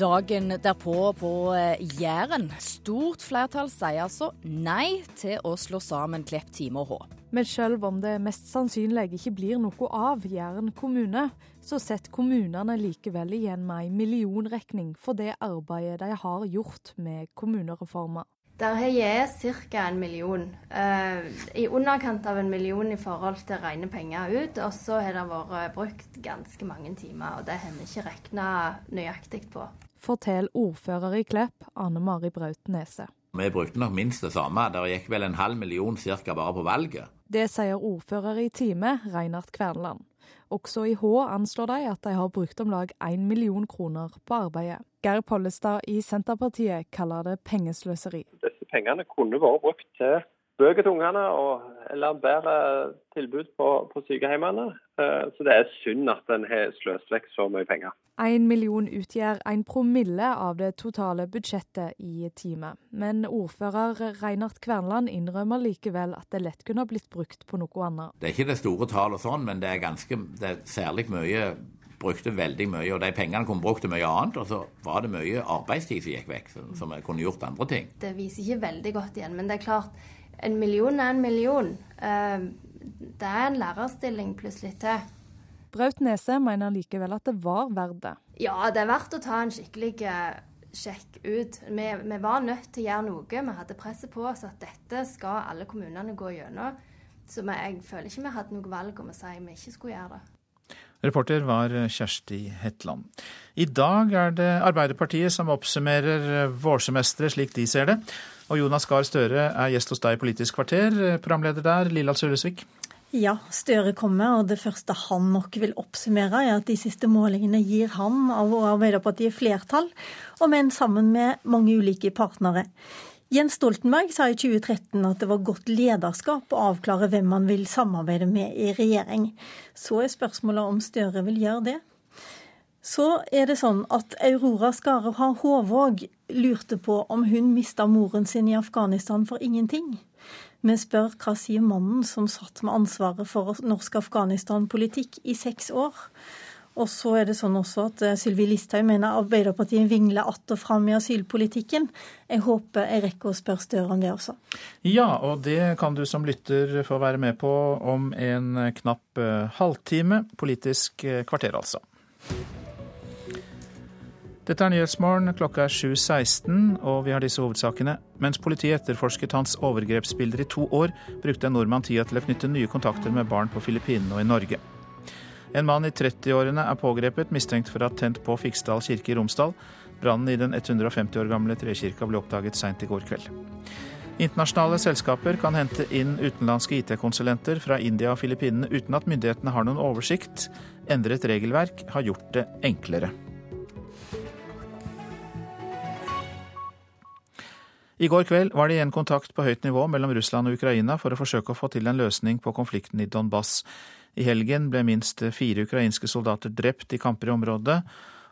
Dagen derpå på eh, Jæren. Stort flertall sier altså nei til å slå sammen Klepp, Time og Hå. Men selv om det mest sannsynlig ikke blir noe av Jæren kommune, så setter kommunene likevel igjen med en millionregning for det arbeidet de har gjort med kommunereformer. Der har jeg ca. en million. Eh, I underkant av en million i forhold til rene penger ut. Og så har det vært brukt ganske mange timer, og det har vi ikke regna nøyaktig på. Forteller ordfører i Klepp, Anne Mari Braut Nese. Vi brukte nok minst det samme. Det gikk vel en halv million ca. bare på valget. Det sier ordfører i Time, Reinhard Kvernland. Også i Hå anslår de at de har brukt om lag 1 million kroner på arbeidet. Geir Pollestad i Senterpartiet kaller det pengesløseri. Pengene kunne vært brukt til bøker til ungene eller bedre tilbud på, på sykehjemmene. Eh, så det er synd at en har sløst vekk så mye penger. Én million utgjør en promille av det totale budsjettet i teamet. Men ordfører Reinhard Kvernland innrømmer likevel at det lett kunne ha blitt brukt på noe annet. Det er ikke det store tallet sånn, men det er ganske, det er særlig mye brukte veldig mye, og de pengene kunne brukt til mye annet. Og så var det mye arbeidstid som gikk vekk, som jeg kunne gjort andre ting. Det viser ikke veldig godt igjen, men det er klart en million er en million. Eh, det er en lærerstilling plutselig til. Braut Nese mener likevel at det var verdt det. Ja, det er verdt å ta en skikkelig eh, sjekk ut. Vi, vi, var nødt til å gjøre noe. Vi hadde presset på oss at dette skal alle kommunene gå gjennom. Så jeg føler ikke vi hadde noe valg om å si vi ikke skulle gjøre det. Reporter var Kjersti Hetland. I dag er det Arbeiderpartiet som oppsummerer vårsemesteret slik de ser det. Og Jonas Gahr Støre er gjest hos deg i Politisk kvarter, programleder der, Lilla Sølesvik. Ja, Støre kommer, og det første han nok vil oppsummere, er at de siste målingene gir han og Arbeiderpartiet flertall, og men sammen med mange ulike partnere. Jens Stoltenberg sa i 2013 at det var godt lederskap å avklare hvem man vil samarbeide med i regjering. Så er spørsmålet om Støre vil gjøre det. Så er det sånn at Aurora Skare Håvåg lurte på om hun mista moren sin i Afghanistan for ingenting. Vi spør hva sier mannen som satt med ansvaret for norsk Afghanistan-politikk i seks år. Og så er det sånn også at eh, Sylvi Listhaug mener Arbeiderpartiet vingler att og fram i asylpolitikken. Jeg håper jeg rekker å spørre Støre om det også. Ja, og det kan du som lytter få være med på om en knapp eh, halvtime. Politisk eh, kvarter, altså. Dette er Nyhetsmorgen. Klokka er 7.16, og vi har disse hovedsakene. Mens politiet etterforsket hans overgrepsbilder i to år, brukte en nordmann tida til å knytte nye kontakter med barn på Filippinene og i Norge. En mann i 30-årene er pågrepet, mistenkt for å ha tent på Fiksdal kirke i Romsdal. Brannen i den 150 år gamle trekirka ble oppdaget seint i går kveld. Internasjonale selskaper kan hente inn utenlandske IT-konsulenter fra India og Filippinene uten at myndighetene har noen oversikt. Endret regelverk har gjort det enklere. I går kveld var det igjen kontakt på høyt nivå mellom Russland og Ukraina for å forsøke å få til en løsning på konflikten i Donbas. I helgen ble minst fire ukrainske soldater drept i kamper i området,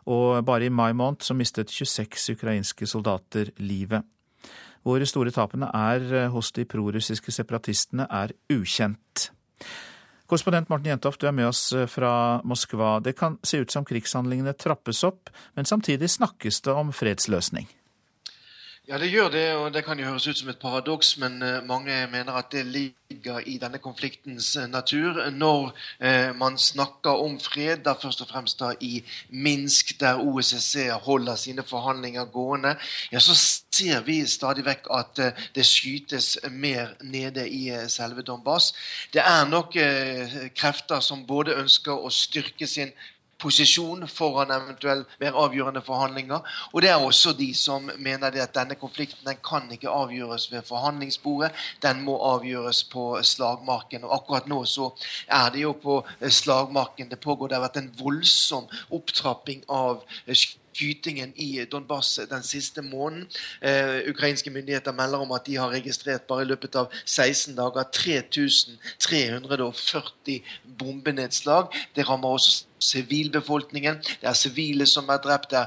og bare i mai måned så mistet 26 ukrainske soldater livet. Hvor store tapene er hos de prorussiske separatistene, er ukjent. Korrespondent Morten Jentoft, du er med oss fra Moskva. Det kan se ut som krigshandlingene trappes opp, men samtidig snakkes det om fredsløsning. Ja, det gjør det, og det kan jo høres ut som et paradoks, men uh, mange mener at det ligger i denne konfliktens uh, natur. Når uh, man snakker om fred, da først og fremst da i Minsk, der OSSE holder sine forhandlinger gående, ja, så ser vi stadig vekk at det skytes mer nede i selve Donbass. Det er nok krefter som både ønsker å styrke sin posisjon foran eventuelt mer avgjørende forhandlinger. Og det er også de som mener at denne konflikten den kan ikke avgjøres ved forhandlingsbordet. Den må avgjøres på slagmarken. Og akkurat nå så er det jo på slagmarken det pågår. Det har vært en voldsom opptrapping av skytingen i Donbass den siste måneden. Eh, ukrainske myndigheter melder om at de har registrert bare i løpet av 16 dager 3340 bombenedslag. Det rammer også sivilbefolkningen. Det er sivile som er drept. det er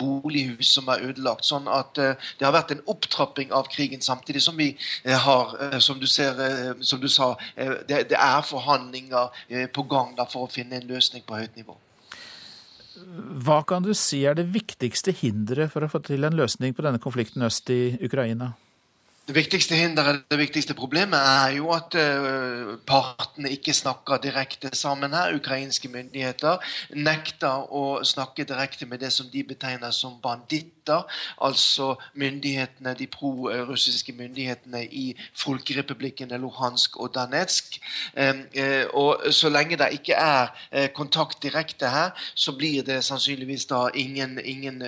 bolighus som er ødelagt. Sånn at uh, det har vært en opptrapping av krigen, samtidig som vi uh, har, uh, som, du ser, som, du sa, det, det, er forhandlinger på gang da, for å finne en løsning på høyt nivå. Hva kan du si er det viktigste hinderet for å få til en løsning på denne konflikten øst i Ukraina? Det viktigste hinderet, det viktigste problemet er jo at uh, partene ikke snakker direkte sammen her. Ukrainske myndigheter nekter å snakke direkte med det som de betegner som banditter. Altså myndighetene, de pro-russiske myndighetene i folkerepublikkene Luhansk og Danetsk. Um, uh, og så lenge det ikke er kontakt direkte her, så blir det sannsynligvis da ingen, ingen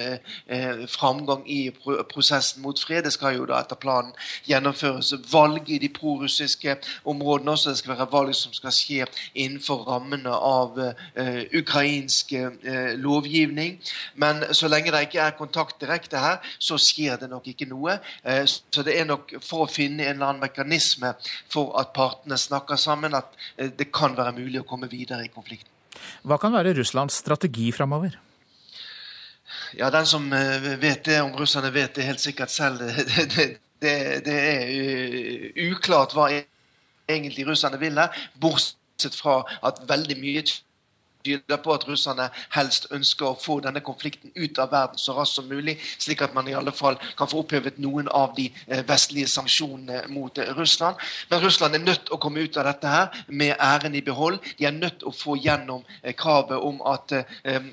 framgang i prosessen mot fred. Det skal jo da etter planen gjennomføres valg i de prorussiske områdene også. Det skal være valg som skal skje innenfor rammene av uh, ukrainsk uh, lovgivning. Men så lenge det ikke er kontakt direkte her, så skjer det nok ikke noe. Uh, så det er nok for å finne en eller annen mekanisme for at partene snakker sammen, at det kan være mulig å komme videre i konflikten. Hva kan være Russlands strategi framover? Ja, Den som vet det, om russerne vet det helt sikkert selv, *laughs* det, det, det, det er uklart hva egentlig russerne vil her, bortsett fra at veldig mye tyder på at russerne helst ønsker å få denne konflikten ut av verden så raskt som mulig, slik at man i alle fall kan få opphevet noen av de eh, vestlige sanksjonene mot eh, Russland. Men Russland er nødt å komme ut av dette her med æren i behold. De er nødt å få gjennom eh, kravet om at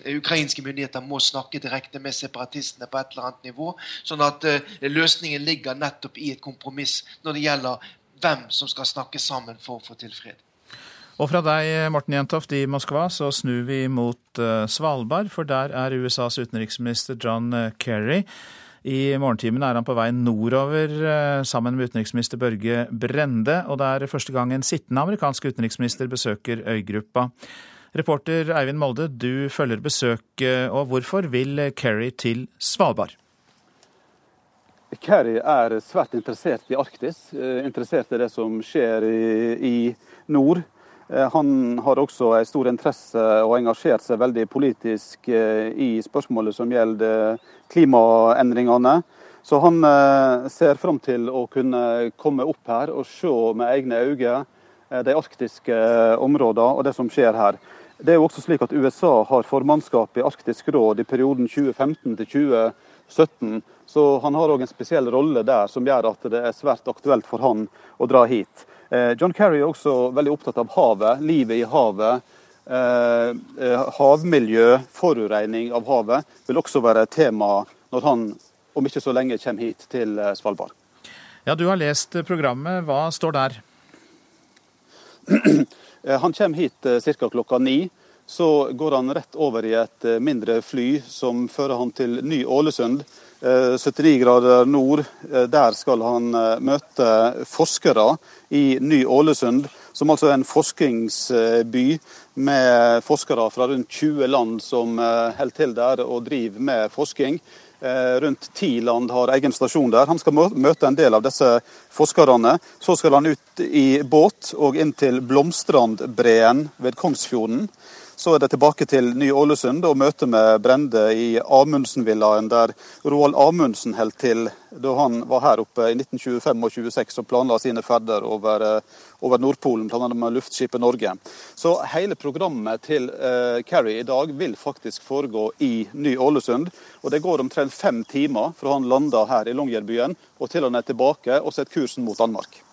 ukrainske myndigheter må snakke direkte med separatistene på et eller annet nivå. Sånn at løsningen ligger nettopp i et kompromiss når det gjelder hvem som skal snakke sammen for å få til fred. Og fra deg, Morten Jentoft i Moskva, så snur vi mot uh, Svalbard, for der er USAs utenriksminister John eh, Kerry. I morgentimene er han på vei nordover uh, sammen med utenriksminister Børge Brende, og det er første gang en sittende amerikansk utenriksminister besøker øygruppa. Reporter Eivind Molde, du følger besøket, og hvorfor vil Kerry til Svalbard? Kerry er svært interessert i Arktis, interessert i det som skjer i, i nord. Eh, han har også en stor interesse og engasjert seg veldig politisk eh, i spørsmålet som gjelder klimaendringene. Så han eh, ser fram til å kunne komme opp her og se med egne øyne de arktiske områdene og det som skjer her. Det er jo også slik at USA har formannskap i Arktisk råd i perioden 2015 til 2017. Så han har òg en spesiell rolle der som gjør at det er svært aktuelt for han å dra hit. Eh, John Kerry er også veldig opptatt av havet, livet i havet. havmiljø, forurensning av havet, vil også være tema når han om ikke så lenge kommer hit til Svalbard. Ja, Du har lest programmet. Hva står der? *clears throat* Han kommer hit ca. klokka ni. Så går han rett over i et mindre fly som fører han til Ny-Ålesund. 79 grader nord. Der skal han møte forskere i Ny-Ålesund, som altså er en forskningsby med forskere fra rundt 20 land som holder til der og driver med forskning. Eh, rundt ti land har egen stasjon der. Han skal møte en del av disse forskerne. Så skal han ut i båt og inn til Blomstrandbreen ved Kongsfjorden. Så er det tilbake til Ny-Ålesund og møte med Brende i Amundsen-villaen, der Roald Amundsen holdt til da han var her oppe i 1925 og 26 og planla sine ferder over, eh, over Nordpolen, bl.a. med luftskipet Norge. Så hele programmet til uh, Kerry i dag vil faktisk foregå i Ny-Ålesund. Og det går omtrent fem timer fra han landa her i Longyearbyen og til han er tilbake og setter kursen mot Danmark.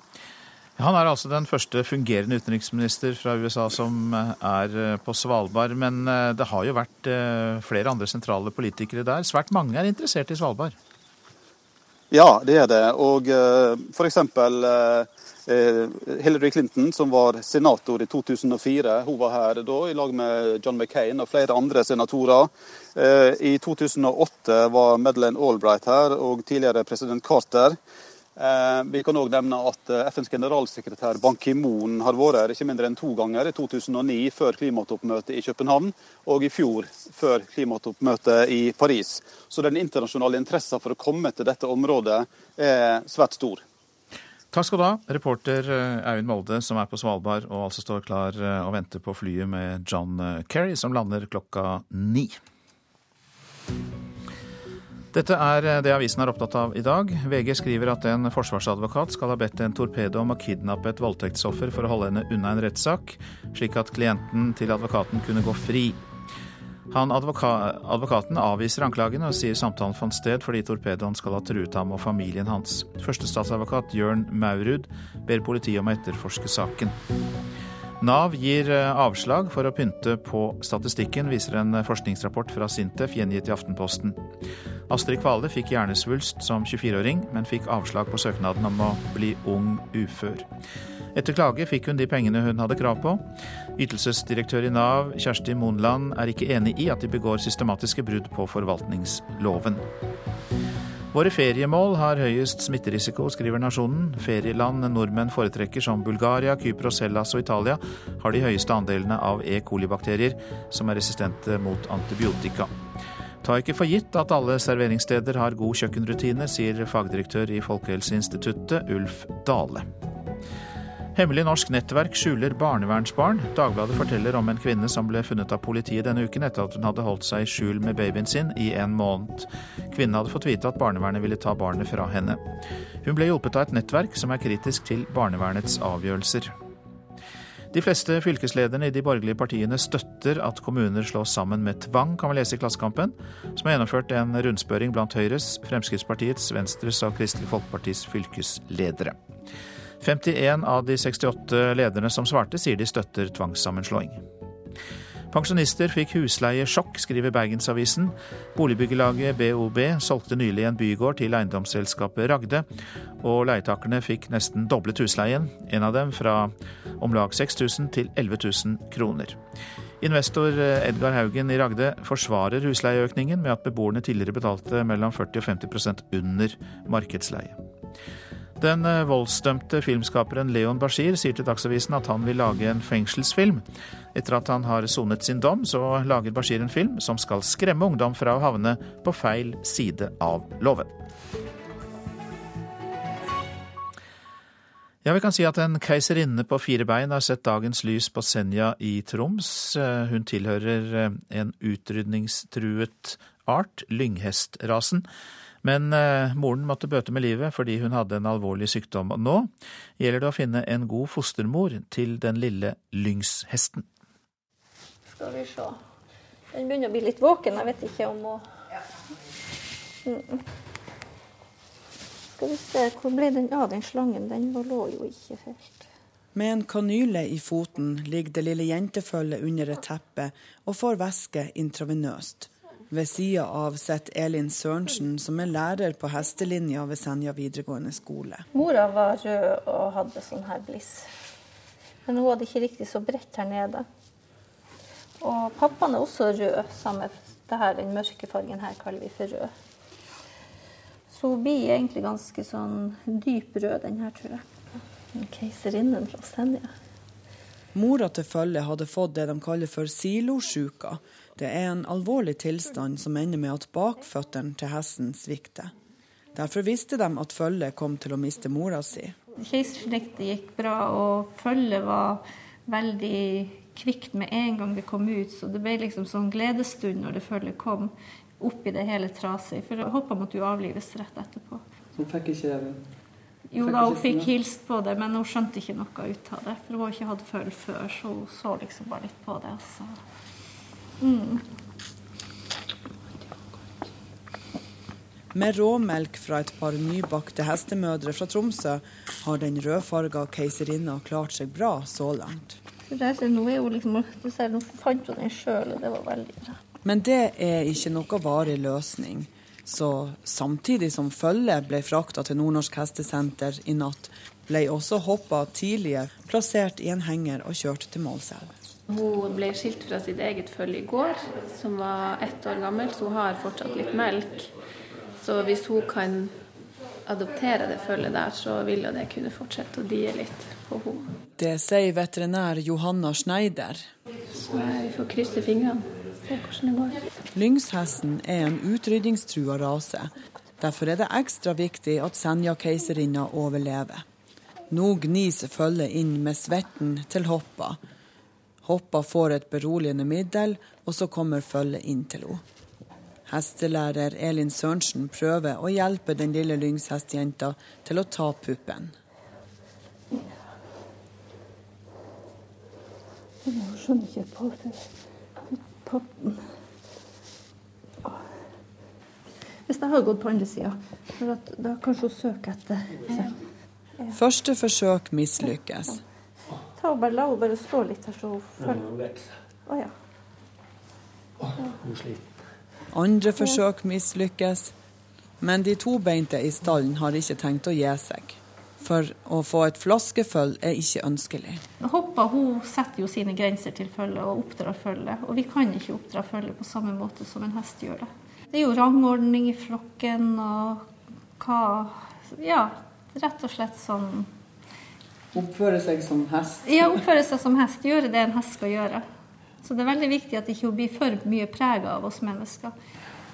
Han er altså den første fungerende utenriksminister fra USA som eh, er eh, på Svalbard. Men eh, det har jo vært flere andre sentrale politikere der. Svært mange er interessert i Svalbard? Ja, det er det. Og f.eks. Hillary Clinton, som var senator i 2004, hun var her da i lag med John McCain og flere andre senatorer. I 2008 var Madeleine Albright her, og tidligere president Carter. Eh, vi kan òg nevne at eh, FNs generalsekretær Ban Ki-moon har vært her ikke mindre enn to ganger. I 2009 før klimatoppmøtet i København, og i fjor før klimatoppmøtet i Paris. Så den internasjonale interessen for å komme til dette området er svært stor. Takk skal du ha, reporter eh, Eivind Molde, som er på Svalbard og altså står klar og venter på flyet med John Kerry, som lander klokka ni. Dette er eh, det avisen er opptatt av i dag. VG skriver at en forsvarsadvokat skal ha bedt en torpedo om å kidnappe et voldtektsoffer for å holde henne unna en rettssak, slik at klienten til advokaten kunne gå fri. Han advoka advokaten avviser anklagene og sier samtalen fant sted fordi torpedoen skal ha truet ham og familien hans. Førstestatsadvokat Jørn Maurud ber politiet om å etterforske saken. Nav gir eh, avslag for å pynte på statistikken, viser en forskningsrapport fra Sintef gjengitt i Aftenposten. Astrid Kvale fikk hjernesvulst som 24-åring, men fikk avslag på søknaden om å bli ung ufør. Etter klage fikk hun de pengene hun hadde krav på. Ytelsesdirektør i Nav, Kjersti Monland, er ikke enig i at de begår systematiske brudd på forvaltningsloven. Våre feriemål har høyest smitterisiko, skriver Nasjonen. Ferieland nordmenn foretrekker som Bulgaria, Kypros, Hellas og Italia har de høyeste andelene av E. coli-bakterier som er resistente mot antibiotika. Ta ikke for gitt at alle serveringssteder har god kjøkkenrutine, sier fagdirektør i Folkehelseinstituttet, Ulf Dale. Hemmelig norsk nettverk skjuler barnevernsbarn. Dagbladet forteller om en kvinne som ble funnet av politiet denne uken etter at hun hadde holdt seg i skjul med babyen sin i en måned. Kvinnen hadde fått vite at barnevernet ville ta barnet fra henne. Hun ble hjulpet av et nettverk som er kritisk til barnevernets avgjørelser. De fleste fylkeslederne i de borgerlige partiene støtter at kommuner slås sammen med tvang, kan vi lese i Klassekampen, som har gjennomført en rundspørring blant Høyres, Fremskrittspartiets, Venstres og Kristelig Folkepartis fylkesledere. 51 av de 68 lederne som svarte, sier de støtter tvangssammenslåing. Pensjonister fikk husleiesjokk, skriver Bergensavisen. Boligbyggelaget BOB solgte nylig en bygård til eiendomsselskapet Ragde, og leietakerne fikk nesten doblet husleien, en av dem fra om lag 6000 til 11 000 kroner. Investor Edgar Haugen i Ragde forsvarer husleieøkningen med at beboerne tidligere betalte mellom 40 og 50% under markedsleie. Den eh, voldsdømte filmskaperen Leon Bashir sier til Dagsavisen at han vil lage en fengselsfilm. Etter at han har sonet sin dom, så lager Bashir en film som skal skremme ungdom fra å havne på feil side av loven. Ja, vi kan si at En keiserinne på fire bein har sett dagens lys på Senja i Troms. Eh, hun tilhører eh, en utrydningstruet art, lynghestrasen. Men eh, moren måtte bøte med livet fordi hun hadde en alvorlig sykdom. Nå gjelder det å finne en god fostermor til den lille lyngshesten. Skal vi se. Den begynner å bli litt våken. Jeg vet ikke om hun mm. Skal vi se, hvor ble den av, den slangen? Den lå jo ikke helt Med en kanyle i foten ligger det lille jentefølget under et teppe og får væske intravenøst. Ved sida av sitter Elin Sørensen, som er lærer på hestelinja ved Senja videregående skole. Mora var rød og hadde sånn her bliss. Men hun hadde ikke riktig så bredt her nede. Og pappaen er også rød, samme det her, den mørke fargen her kaller vi for rød. Så hun blir egentlig ganske sånn dyp rød, den her, tror jeg. Keiserinnen fra Senja. Mora til følget hadde fått det de kaller for silosjuka. Det er en alvorlig tilstand som ender med at bakføttene til hesten svikter. Derfor visste de at følget kom til å miste mora si. Keisersnittet gikk bra, og følget var veldig kvikt med en gang det kom ut. Så det ble liksom sånn gledesstund når det følget kom oppi det hele trasig. For hoppa måtte jo avlives rett etterpå. Så hun fikk ikke Jo da, hun fikk hilst på det, men hun skjønte ikke noe ut av det. For hun har ikke hatt føl før, så hun så liksom bare litt på det. Altså. Mm. Med råmelk fra et par nybakte hestemødre fra Tromsø har den rødfarga keiserinna klart seg bra så langt. nå, er hun liksom, nå fant hun den sjøl, og det var veldig bra. Men det er ikke noe varig løsning. Så samtidig som følget ble frakta til Nordnorsk hestesenter i natt, ble også hoppa tidligere plassert i en henger og kjørt til Målselv. Hun ble skilt fra sitt eget følge i går, som var ett år gammel, så hun har fortsatt litt melk. Så hvis hun kan adoptere det følget der, så vil jo det kunne fortsette å die litt på henne. Det sier veterinær Johanna Schneider. Så vi får krysse fingrene, se hvordan det går. Lyngshesten er en utrydningstrua rase. Derfor er det ekstra viktig at Senja-keiserinna overlever. Nå gnis følget inn med svetten til hoppa, Hoppa får et beroligende middel, og så kommer følget inn til henne. Hestelærer Elin Sørensen prøver å hjelpe den lille lyngshestjenta til å ta puppen. Jeg skjønner ikke på. Pappen. Hvis jeg hadde gått på andre sida, da kanskje hun søker etter. Første forsøk mislykkes. Ta og bare La henne bare stå litt her, så hun følger. oh, ja. Andre forsøk mislykkes, men de tobeinte i stallen har ikke tenkt å gi seg. For å få et flaskefølge er ikke ønskelig. Hoppa hun setter jo sine grenser til følget og oppdrar følget. Og vi kan ikke oppdra følget på samme måte som en hest gjør det. Det er jo rangordning i flokken og hva Ja, rett og slett sånn Oppføre seg som hest? Ja, oppføre seg som hest. Gjøre det en hest skal gjøre. Så det er veldig viktig at ikke hun blir for mye prega av oss mennesker.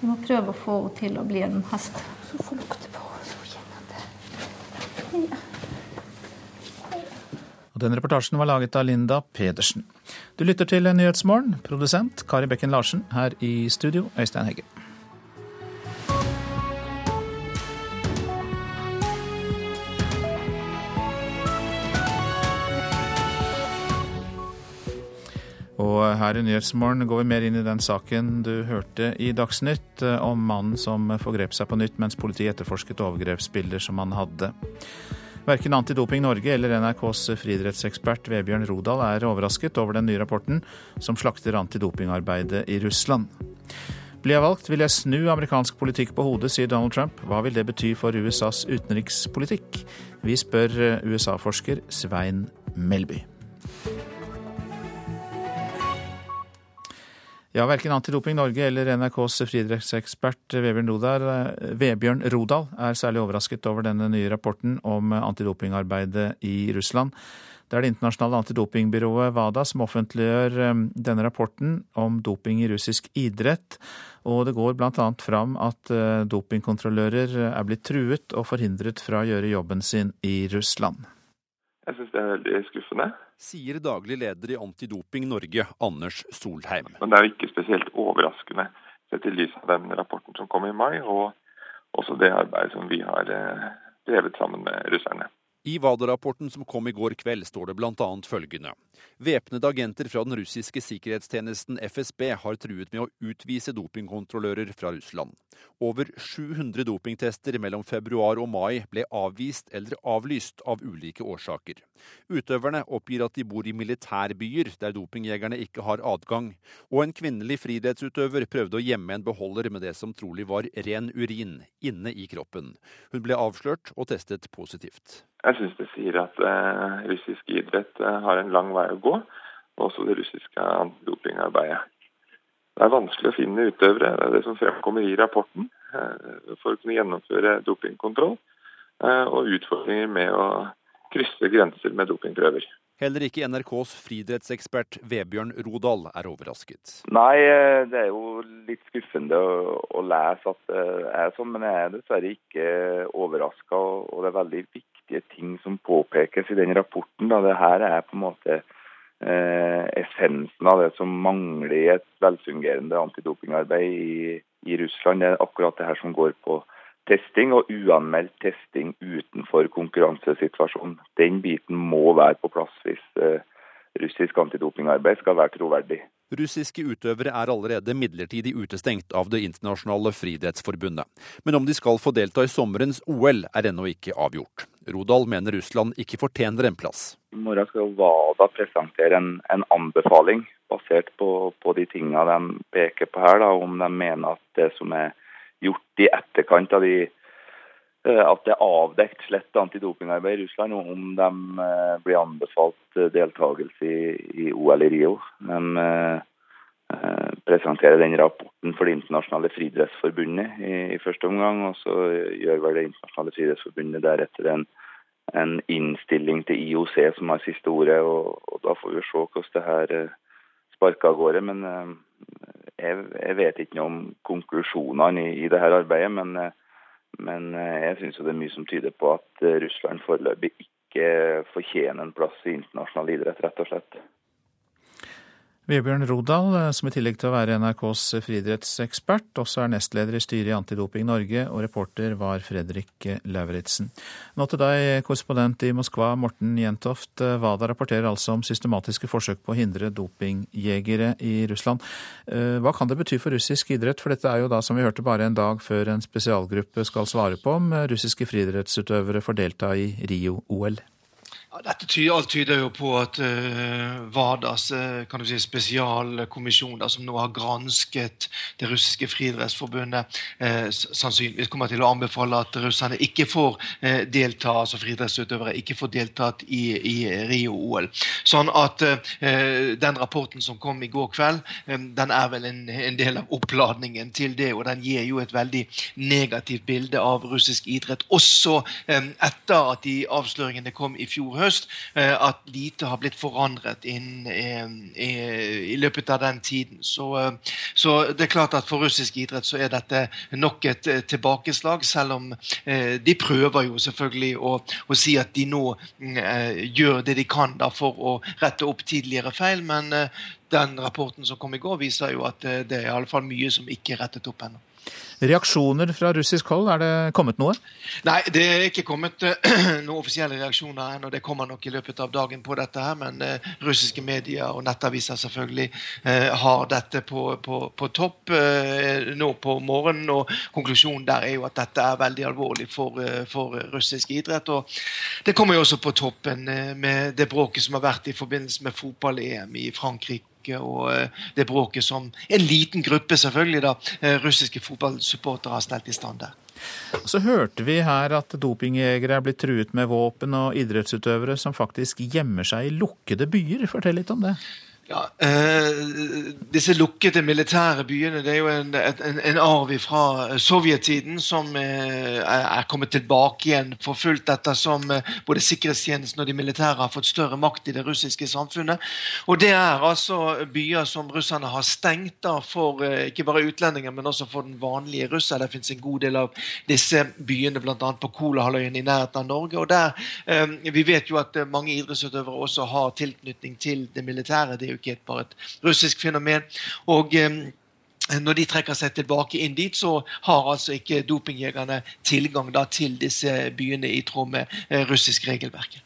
Vi må prøve å få henne til å bli en hest. Så får lukte på så kjenner det. Ja. Og den reportasjen var laget av Linda Pedersen. Du lytter til Nyhetsmorgen. Produsent Kari Bekken Larsen. Her i studio, Øystein Hegge. Og her i Nyhetsmorgen går vi mer inn i den saken du hørte i Dagsnytt eh, om mannen som forgrep seg på nytt mens politiet etterforsket overgrepsbilder som han hadde. Verken Antidoping Norge eller NRKs friidrettsekspert Vebjørn Rodal er overrasket over den nye rapporten som slakter antidopingarbeidet i Russland. Blir jeg valgt, vil jeg snu amerikansk politikk på hodet, sier Donald Trump. Hva vil det bety for USAs utenrikspolitikk? Vi spør eh, USA-forsker Svein Melby. Ja, Verken Antidoping Norge eller NRKs friidrettsekspert eh, Vebjørn Rodal er særlig overrasket over denne nye rapporten om antidopingarbeidet i Russland. Det er det internasjonale antidopingbyrået WADA som offentliggjør eh, denne rapporten om doping i russisk idrett. Og det går bl.a. fram at eh, dopingkontrollører er blitt truet og forhindret fra å gjøre jobben sin i Russland. Jeg syns det er veldig skuffende sier daglig leder i Antidoping Norge, Anders Solheim. Men det er jo ikke spesielt overraskende sett i lys av den rapporten som kom i mai, og også det arbeidet som vi har eh, drevet sammen med russerne. I WADA-rapporten som kom i går kveld, står det bl.a. følgende. Væpnede agenter fra den russiske sikkerhetstjenesten FSB har truet med å utvise dopingkontrollører fra Russland. Over 700 dopingtester mellom februar og mai ble avvist eller avlyst av ulike årsaker. Utøverne oppgir at de bor i militærbyer der dopingjegerne ikke har adgang, og en kvinnelig friidrettsutøver prøvde å gjemme en beholder med det som trolig var ren urin, inne i kroppen. Hun ble avslørt og testet positivt. Jeg syns det sier at eh, russisk idrett eh, har en lang vei å gå, og også det russiske antidopingarbeidet. Det er vanskelig å finne utøvere, det er det som fremkommer i rapporten, eh, for å kunne gjennomføre dopingkontroll, eh, og utfordringer med å krysse grenser med dopingprøver. Heller ikke NRKs friidrettsekspert Vebjørn Rodal er overrasket. Nei, eh, det er jo litt skuffende å, å lese at det er sånn, men jeg er dessverre ikke overraska. Og det er veldig viktige ting som påpekes i den rapporten. Da. Det er på en måte eh, essensen av det som mangler i et velfungerende antidopingarbeid i, i Russland. Det er akkurat det her som går på testing og uanmeldt testing utenfor konkurransesituasjonen. Den biten må være på plass hvis eh, russisk antidopingarbeid skal være troverdig. Russiske utøvere er allerede midlertidig utestengt av Det internasjonale friidrettsforbundet. Men om de skal få delta i sommerens OL er ennå ikke avgjort. Rodal mener Russland ikke fortjener en plass. I morgen skal WADA presentere en, en anbefaling basert på, på de tingene de peker på her, da, om de mener at det som er gjort i etterkant av de at det er avdekt slett antidopingarbeid i Russland, og om de eh, blir anbefalt eh, deltakelse i, OL i Rio. De presenterer den rapporten for Det internasjonale friidrettsforbundet i, første omgang, og så gjør vel Det internasjonale friidrettsforbundet deretter en, en, innstilling til IOC som har siste ordet. og, og Da får vi se hvordan det her sparker av gårde. Men jeg, jeg, vet ikke noe om konklusjonene i, i dette arbeidet, men, men jeg syns det er mye som tyder på at Russland foreløpig ikke fortjener en plass i internasjonal idrett, rett og slett. Vebjørn Rodal, som i tillegg til å være NRKs friidrettsekspert, også er nestleder i styret i Antidoping Norge, og reporter var Fredrik Lauritzen. Nå til deg, korrespondent i Moskva, Morten Jentoft. WADA rapporterer altså om systematiske forsøk på å hindre dopingjegere i Russland. Hva kan det bety for russisk idrett, for dette er jo da, som vi hørte, bare en dag før en spesialgruppe skal svare på om russiske friidrettsutøvere får delta i Rio-OL? Dette tyder, alt tyder jo på at uh, WADAs uh, si, spesialkommisjon, som nå har gransket det russiske friidrettsforbundet, uh, sannsynligvis kommer til å anbefale at russerne ikke får delta, altså friidrettsutøvere ikke får deltatt i, i Rio-OL. Sånn at den rapporten som kom i går kveld, den er vel en, en, del av oppladningen til det, og den gir jo et veldig negativt bilde av russisk idrett, også etter at de avsløringene kom i fjor høst, eh, at lite har blitt forandret inn, eh, i, i, løpet av den tiden. Så, eh, så, det er klart at for russisk idrett så er dette nok et tilbakeslag, selv om de prøver jo selvfølgelig å, å si at de nå gjør det de kan da for å rette opp tidligere feil. men den rapporten som kom i går, viser jo at det er i alle fall mye som ikke er rettet opp ennå. Reaksjoner fra russisk hold, er det kommet noe? Nei, det er ikke kommet uh, *clears throat* noen offisielle reaksjoner ennå. Det kommer nok i løpet av dagen på dette her, men uh, russiske medier og nettaviser selvfølgelig uh, har dette på, på, på topp nå på morgenen. Og konklusjonen der er jo at dette er veldig alvorlig for, for russisk idrett. Og det kommer jo også på toppen med det bråket som har vært i forbindelse med fotball-EM i Frankrike og eh, det bråket som en liten gruppe selvfølgelig da, eh, russiske fotballsupportere har stelt i stand der. Så hørte vi her at dopingjegere er blitt truet med våpen, og idrettsutøvere som faktisk gjemmer seg i lukkede byer. Fortell litt om det. Ja, eh, Disse lukkede militære byene det er jo en, en, en arv fra sovjettiden som eh, er kommet tilbake igjen for fullt ettersom eh, både sikkerhetstjenesten og de militære har fått større makt i det russiske samfunnet. Og Det er altså byer som russerne har stengt da for eh, ikke bare utlendinger, men også for den vanlige russer. Det finnes en god del av disse byene bl.a. på Kolahalvøya i nærheten av Norge. og der, eh, Vi vet jo at mange idrettsutøvere også har tilknytning til det militære. det er jo ikke bare et russisk fenomen. Og når de trekker seg tilbake inn dit, så har altså ikke dopingjegerne tilgang da, til disse byene i tråd med russisk regelverk.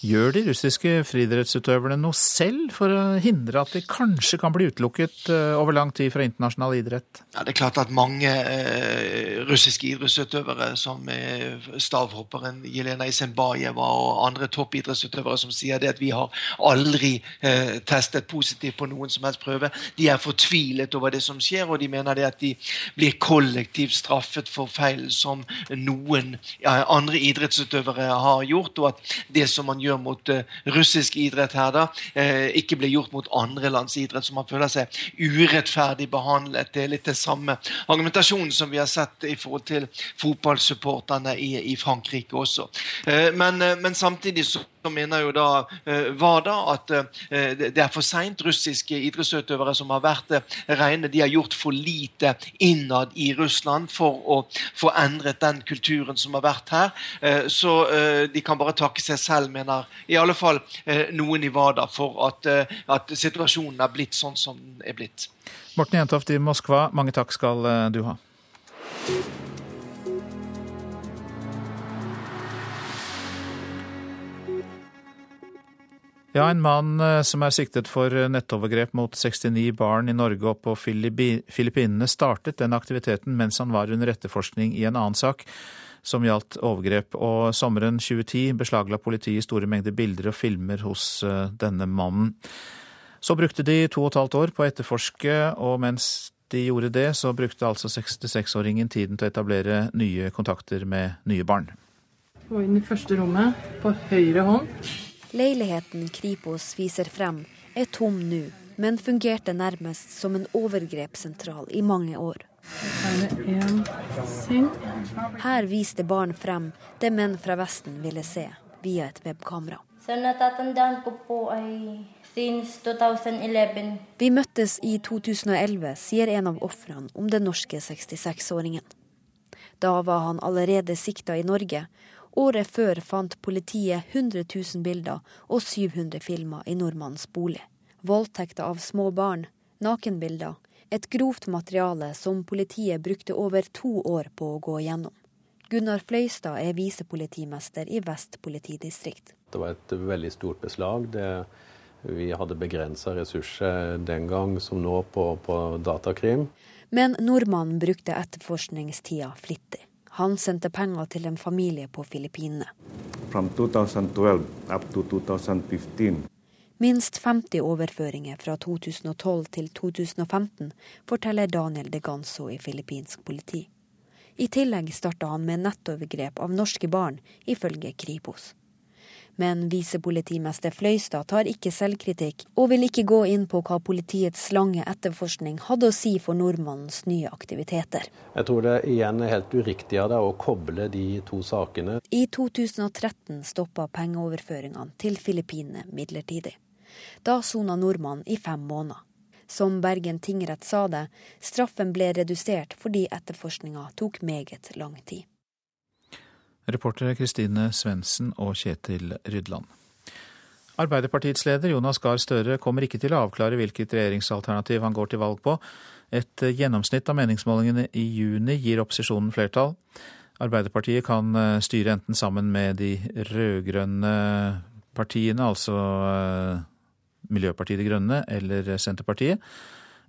Gjør de russiske friidrettsutøverne noe selv for å hindre at de kanskje kan bli utelukket eh, over lang tid fra internasjonal idrett? Ja, Det er klart at mange eh, russiske idrettsutøvere, som eh, stavhopperen Jelena Isenbajeva og andre toppidrettsutøvere, som sier det at vi har aldri eh, testet positivt på noen som helst prøve, de er fortvilet over det som skjer, og de mener det at de blir kollektivt straffet for feil som noen ja, andre idrettsutøvere har gjort, og at det som man gjør gjør mot uh, russisk idrett her, da, uh, ikke blir gjort mot andre lands idrett, så man føler seg urettferdig behandlet. Det er litt det samme argumentasjonen som vi har sett i forhold til fotballsupporterne i, Frankrike også. Uh, men, men samtidig så så mener jo da WADA at det er for seint. Russiske idrettsutøvere som har vært rene, de har gjort for lite innad i Russland for å få endret den kulturen som har vært her. Så de kan bare takke seg selv, mener i alle fall eh, noen i WADA for at, eh, at, situasjonen er blitt sånn som den er blitt. Morten Jentoft i Moskva, mange takk skal eh, du ha. Ja, En mann som er siktet for nettovergrep mot 69 barn i Norge og på Filippinene, startet den aktiviteten mens han var under etterforskning i en annen sak som gjaldt overgrep. Og sommeren 2010 beslagla politiet store mengder bilder og filmer hos eh, denne mannen. Så brukte de to og et halvt år på å etterforske, og mens de gjorde det, så brukte altså 66-åringen tiden til å etablere nye kontakter med nye barn. Gå inn i første rommet, på høyre hånd. Leiligheten Kripos viser frem, er tom nå, men fungerte nærmest som en overgrepssentral i mange år. Her viste barn frem det menn fra Vesten ville se, via et webkamera. Vi møttes i 2011, sier en av ofrene om den norske 66-åringen. Da var han allerede sikta i Norge. Året før fant politiet 100 000 bilder og 700 filmer i nordmannens bolig. Voldtekter av små barn, nakenbilder, et grovt materiale som politiet brukte over to år på å gå gjennom. Gunnar Fløystad er visepolitimester i Vest politidistrikt. Det var et veldig stort beslag. Det, vi hadde begrensa ressurser den gang som nå på, på datakrim. Men nordmannen brukte etterforskningstida flittig. Han sendte penger til en familie på Filippinene. From 2012 up to 2015, Minst 50 overføringer fra 2012 til 2015, forteller Daniel de Ganso i filippinsk politi. I tillegg starta han med nettovergrep av norske barn, ifølge Kripos. Men visepolitimester Fløystad tar ikke selvkritikk, og vil ikke gå inn på hva politiets lange etterforskning hadde å si for nordmannens nye aktiviteter. Jeg tror det igjen er helt uriktig av deg å koble de to sakene. I 2013 stoppa pengeoverføringene til Filippinene midlertidig. Da sona nordmannen i fem måneder. Som Bergen tingrett sa det, straffen ble redusert fordi etterforskninga tok meget lang tid. Reportere Kristine Svendsen og Kjetil Rydland. Arbeiderpartiets leder Jonas Gahr Støre kommer ikke til å avklare hvilket regjeringsalternativ han går til valg på. Et gjennomsnitt av meningsmålingene i juni gir opposisjonen flertall. Arbeiderpartiet kan eh, styre enten sammen med de rød-grønne partiene, altså eh, Miljøpartiet De Grønne eller Senterpartiet,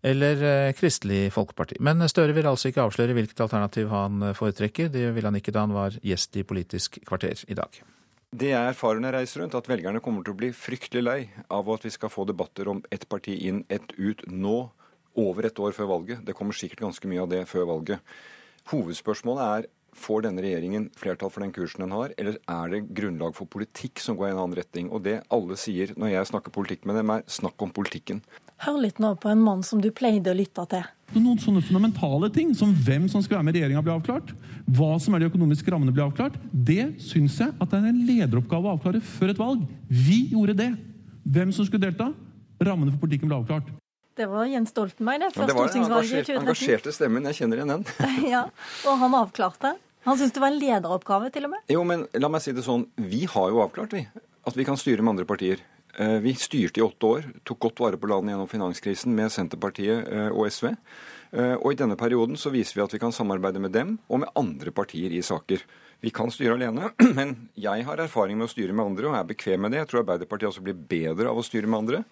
eller eh, Kristelig Folkeparti. Men Støre vil altså ikke avsløre hvilket alternativ han eh, foretrekker. Det ville han ikke da han var gjest i Politisk kvarter i dag. Det jeg erfarer når jeg reiser rundt, at velgerne kommer til å bli fryktelig lei av at vi skal få debatter om ett parti inn, ett ut nå, over et år før valget. Det kommer sikkert ganske mye av det før valget. Hovedspørsmålet er Får denne regjeringen flertall for den kursen den har, eller er det grunnlag for politikk som går i en annen retning? Og det alle sier når jeg snakker politikk med dem, er snakk om politikken. Hør litt nå på en mann som du pleide å lytte til. Noen sånne fundamentale ting, som hvem som skal være med i regjeringa, blir avklart. Hva som er de økonomiske rammene, blir avklart. Det syns jeg at det er en lederoppgave å avklare før et valg. Vi gjorde det. Hvem som skulle delta. Rammene for politikken ble avklart. Det var Jens Stoltenberg, det, fra ja, stortingsvalget i 2013. Den engasjerte stemmen, jeg kjenner igjen den. *laughs* ja, Og han avklarte. Han syntes det var en lederoppgave, til og med? Jo, men la meg si det sånn. Vi har jo avklart, vi. At vi kan styre med andre partier. Vi styrte i åtte år, tok godt vare på landet gjennom finanskrisen med Senterpartiet og SV. Og i denne perioden så viser vi at vi kan samarbeide med dem og med andre partier i saker. Vi kan styre alene, *clears throat* men jeg har erfaring med å styre med andre og er bekvem med det. Jeg tror Arbeiderpartiet også blir bedre av å styre med andre.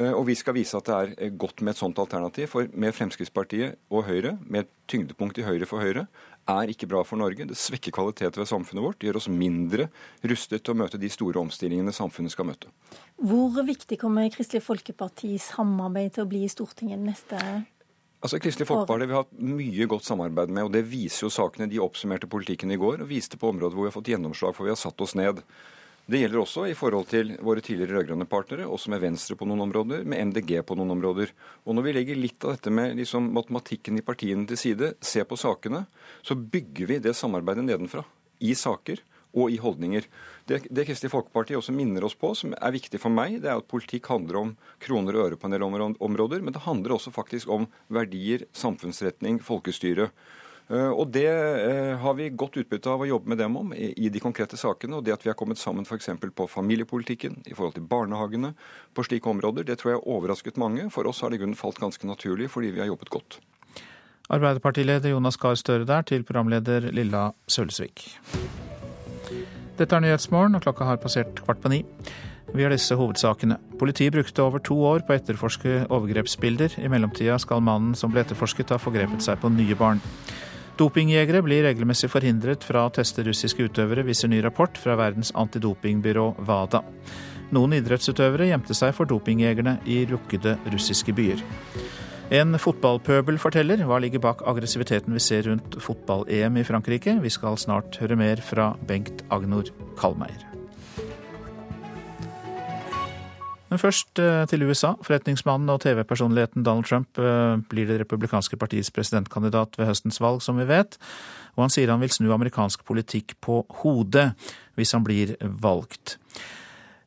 Eh, og vi skal vise at det er eh, godt med et sånt alternativ. For med Fremskrittspartiet og Høyre, med et tyngdepunkt i Høyre for Høyre, er ikke bra for Norge. Det svekker kvaliteten ved samfunnet vårt. Det gjør oss mindre rustet til å møte de store omstillingene samfunnet skal møte. Hvor viktig kommer Kristelig Folkepartis samarbeid til å bli i Stortinget neste Altså, Kristelig Folkeparti vi har hatt mye godt samarbeid med, og det viser jo sakene. De oppsummerte politikken i går og viste på områder hvor vi har fått gjennomslag, for vi har satt oss ned. Det gjelder også i forhold til våre tidligere rød-grønne partnere, også med Venstre på noen områder, med MDG på noen områder. Og når vi legger litt av dette med liksom matematikken i partiene til side, ser på sakene, så bygger vi det samarbeidet nedenfra. I saker og i holdninger. Det, det Kristelig Folkeparti også minner oss på, som er viktig for meg, det er at politikk handler om kroner og øre på en del områder, men det handler også faktisk om verdier, samfunnsretning, folkestyre. Eh, og Det eh, har vi godt utbytte av å jobbe med dem om i de konkrete sakene. og Det at vi har kommet sammen f.eks. på familiepolitikken, i forhold til barnehagene, på slike områder, det tror jeg har overrasket mange. For oss har det i grunnen falt ganske naturlig, fordi vi har jobbet godt. Arbeiderpartileder Jonas Gahr Støre der til programleder Lilla Sølvsvik. Dette er Nyhetsmorgen, og klokka har passert kvart på ni. Vi har disse hovedsakene. Politiet brukte over to år på å etterforske overgrepsbilder. I mellomtida skal mannen som ble etterforsket, ha forgrepet seg på nye barn. Dopingjegere blir regelmessig forhindret fra å teste russiske utøvere, viser ny rapport fra verdens antidopingbyrå WADA. Noen idrettsutøvere gjemte seg for dopingjegerne i lukkede russiske byer. En fotballpøbel forteller hva ligger bak aggressiviteten vi ser rundt fotball-EM i Frankrike. Vi skal snart høre mer fra Bengt Agnor Kalmeier. Men først eh, til USA. Forretningsmannen og TV-personligheten Donald Trump eh, blir det republikanske partiets presidentkandidat ved høstens valg, som vi vet. Og han sier han vil snu amerikansk politikk på hodet hvis han blir valgt.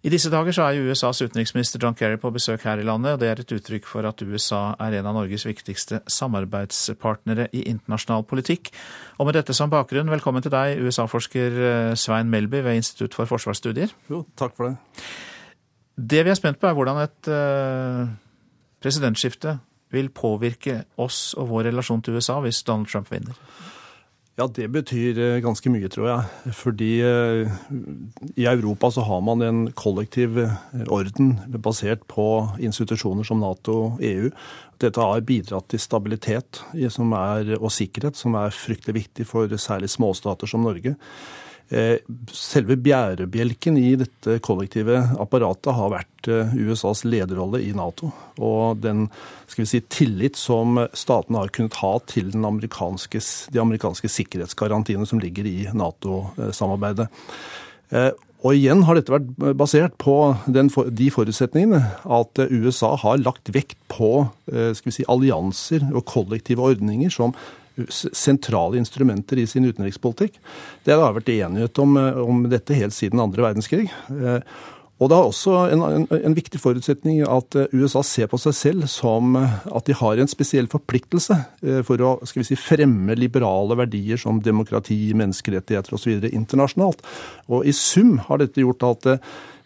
I disse dager så er jo USAs utenriksminister John Kerry på besøk her i landet, og det er et uttrykk for at USA er en av Norges viktigste samarbeidspartnere i internasjonal politikk. Og med dette som bakgrunn, velkommen til deg, USA-forsker eh, Svein Melby ved Institutt for forsvarsstudier. Jo, takk for det. Det vi er spent på, er hvordan et uh, presidentskifte vil påvirke oss og vår relasjon til USA hvis Donald Trump vinner. Ja, det betyr eh, ganske mye, tror jeg. Fordi eh, i Europa så har man en kollektiv eh, orden basert på institusjoner som Nato og EU. Dette har bidratt til stabilitet er, og sikkerhet, som er fryktelig viktig for særlig småstater som Norge. Eh, selve bjærebjelken i dette kollektive apparatet har vært eh, USAs lederrolle i Nato. Og den skal vi si, tillit som statene har kunnet ha til amerikanske, de amerikanske sikkerhetsgarantiene som ligger i Nato-samarbeidet. Eh, og igjen har dette vært basert på den, de forutsetningene at USA har lagt vekt på si, allianser og kollektive ordninger som sentrale instrumenter i sin utenrikspolitikk. Det har vært enighet om, eh, om dette helt siden andre verdenskrig. Eh, og det er også en, en, en, viktig forutsetning at eh, USA ser på seg selv som at de har en spesiell forpliktelse for å skal vi si, fremme liberale verdier som demokrati, menneskerettigheter osv. internasjonalt. Og i sum har dette gjort at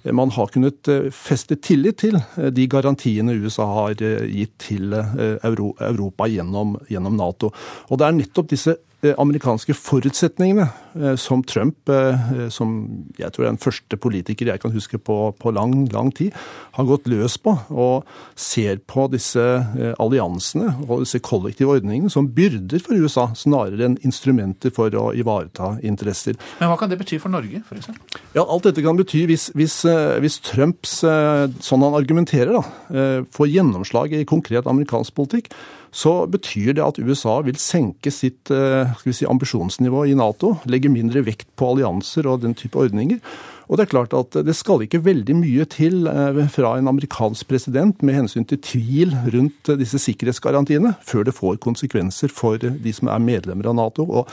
man har kunnet eh, feste tillit til eh, de garantiene USA har eh, gitt til Europa gjennom, gjennom Nato. Og det er nettopp disse amerikanske forutsetningene Eh, som Trump, eh, som jeg tror er den første politiker jeg kan huske på, på lang, lang tid, har gått løs på og ser på disse eh, alliansene og disse kollektive ordningene som byrder for USA, snarere enn instrumenter for å ivareta interesser. Men hva kan det bety for Norge, f.eks.? Ja, alt dette kan bety hvis, hvis, hvis Trumps, sånn han argumenterer, da, får gjennomslag i konkret amerikansk politikk, så betyr det at USA vil senke sitt si, ambisjonsnivå i Nato. legge mindre vekt på allianser og den type ordninger. Og det er klart at det skal ikke veldig mye til eh, fra en amerikansk president med hensyn til tvil rundt disse sikkerhetsgarantiene, før det får konsekvenser for de som er medlemmer av Nato. Og,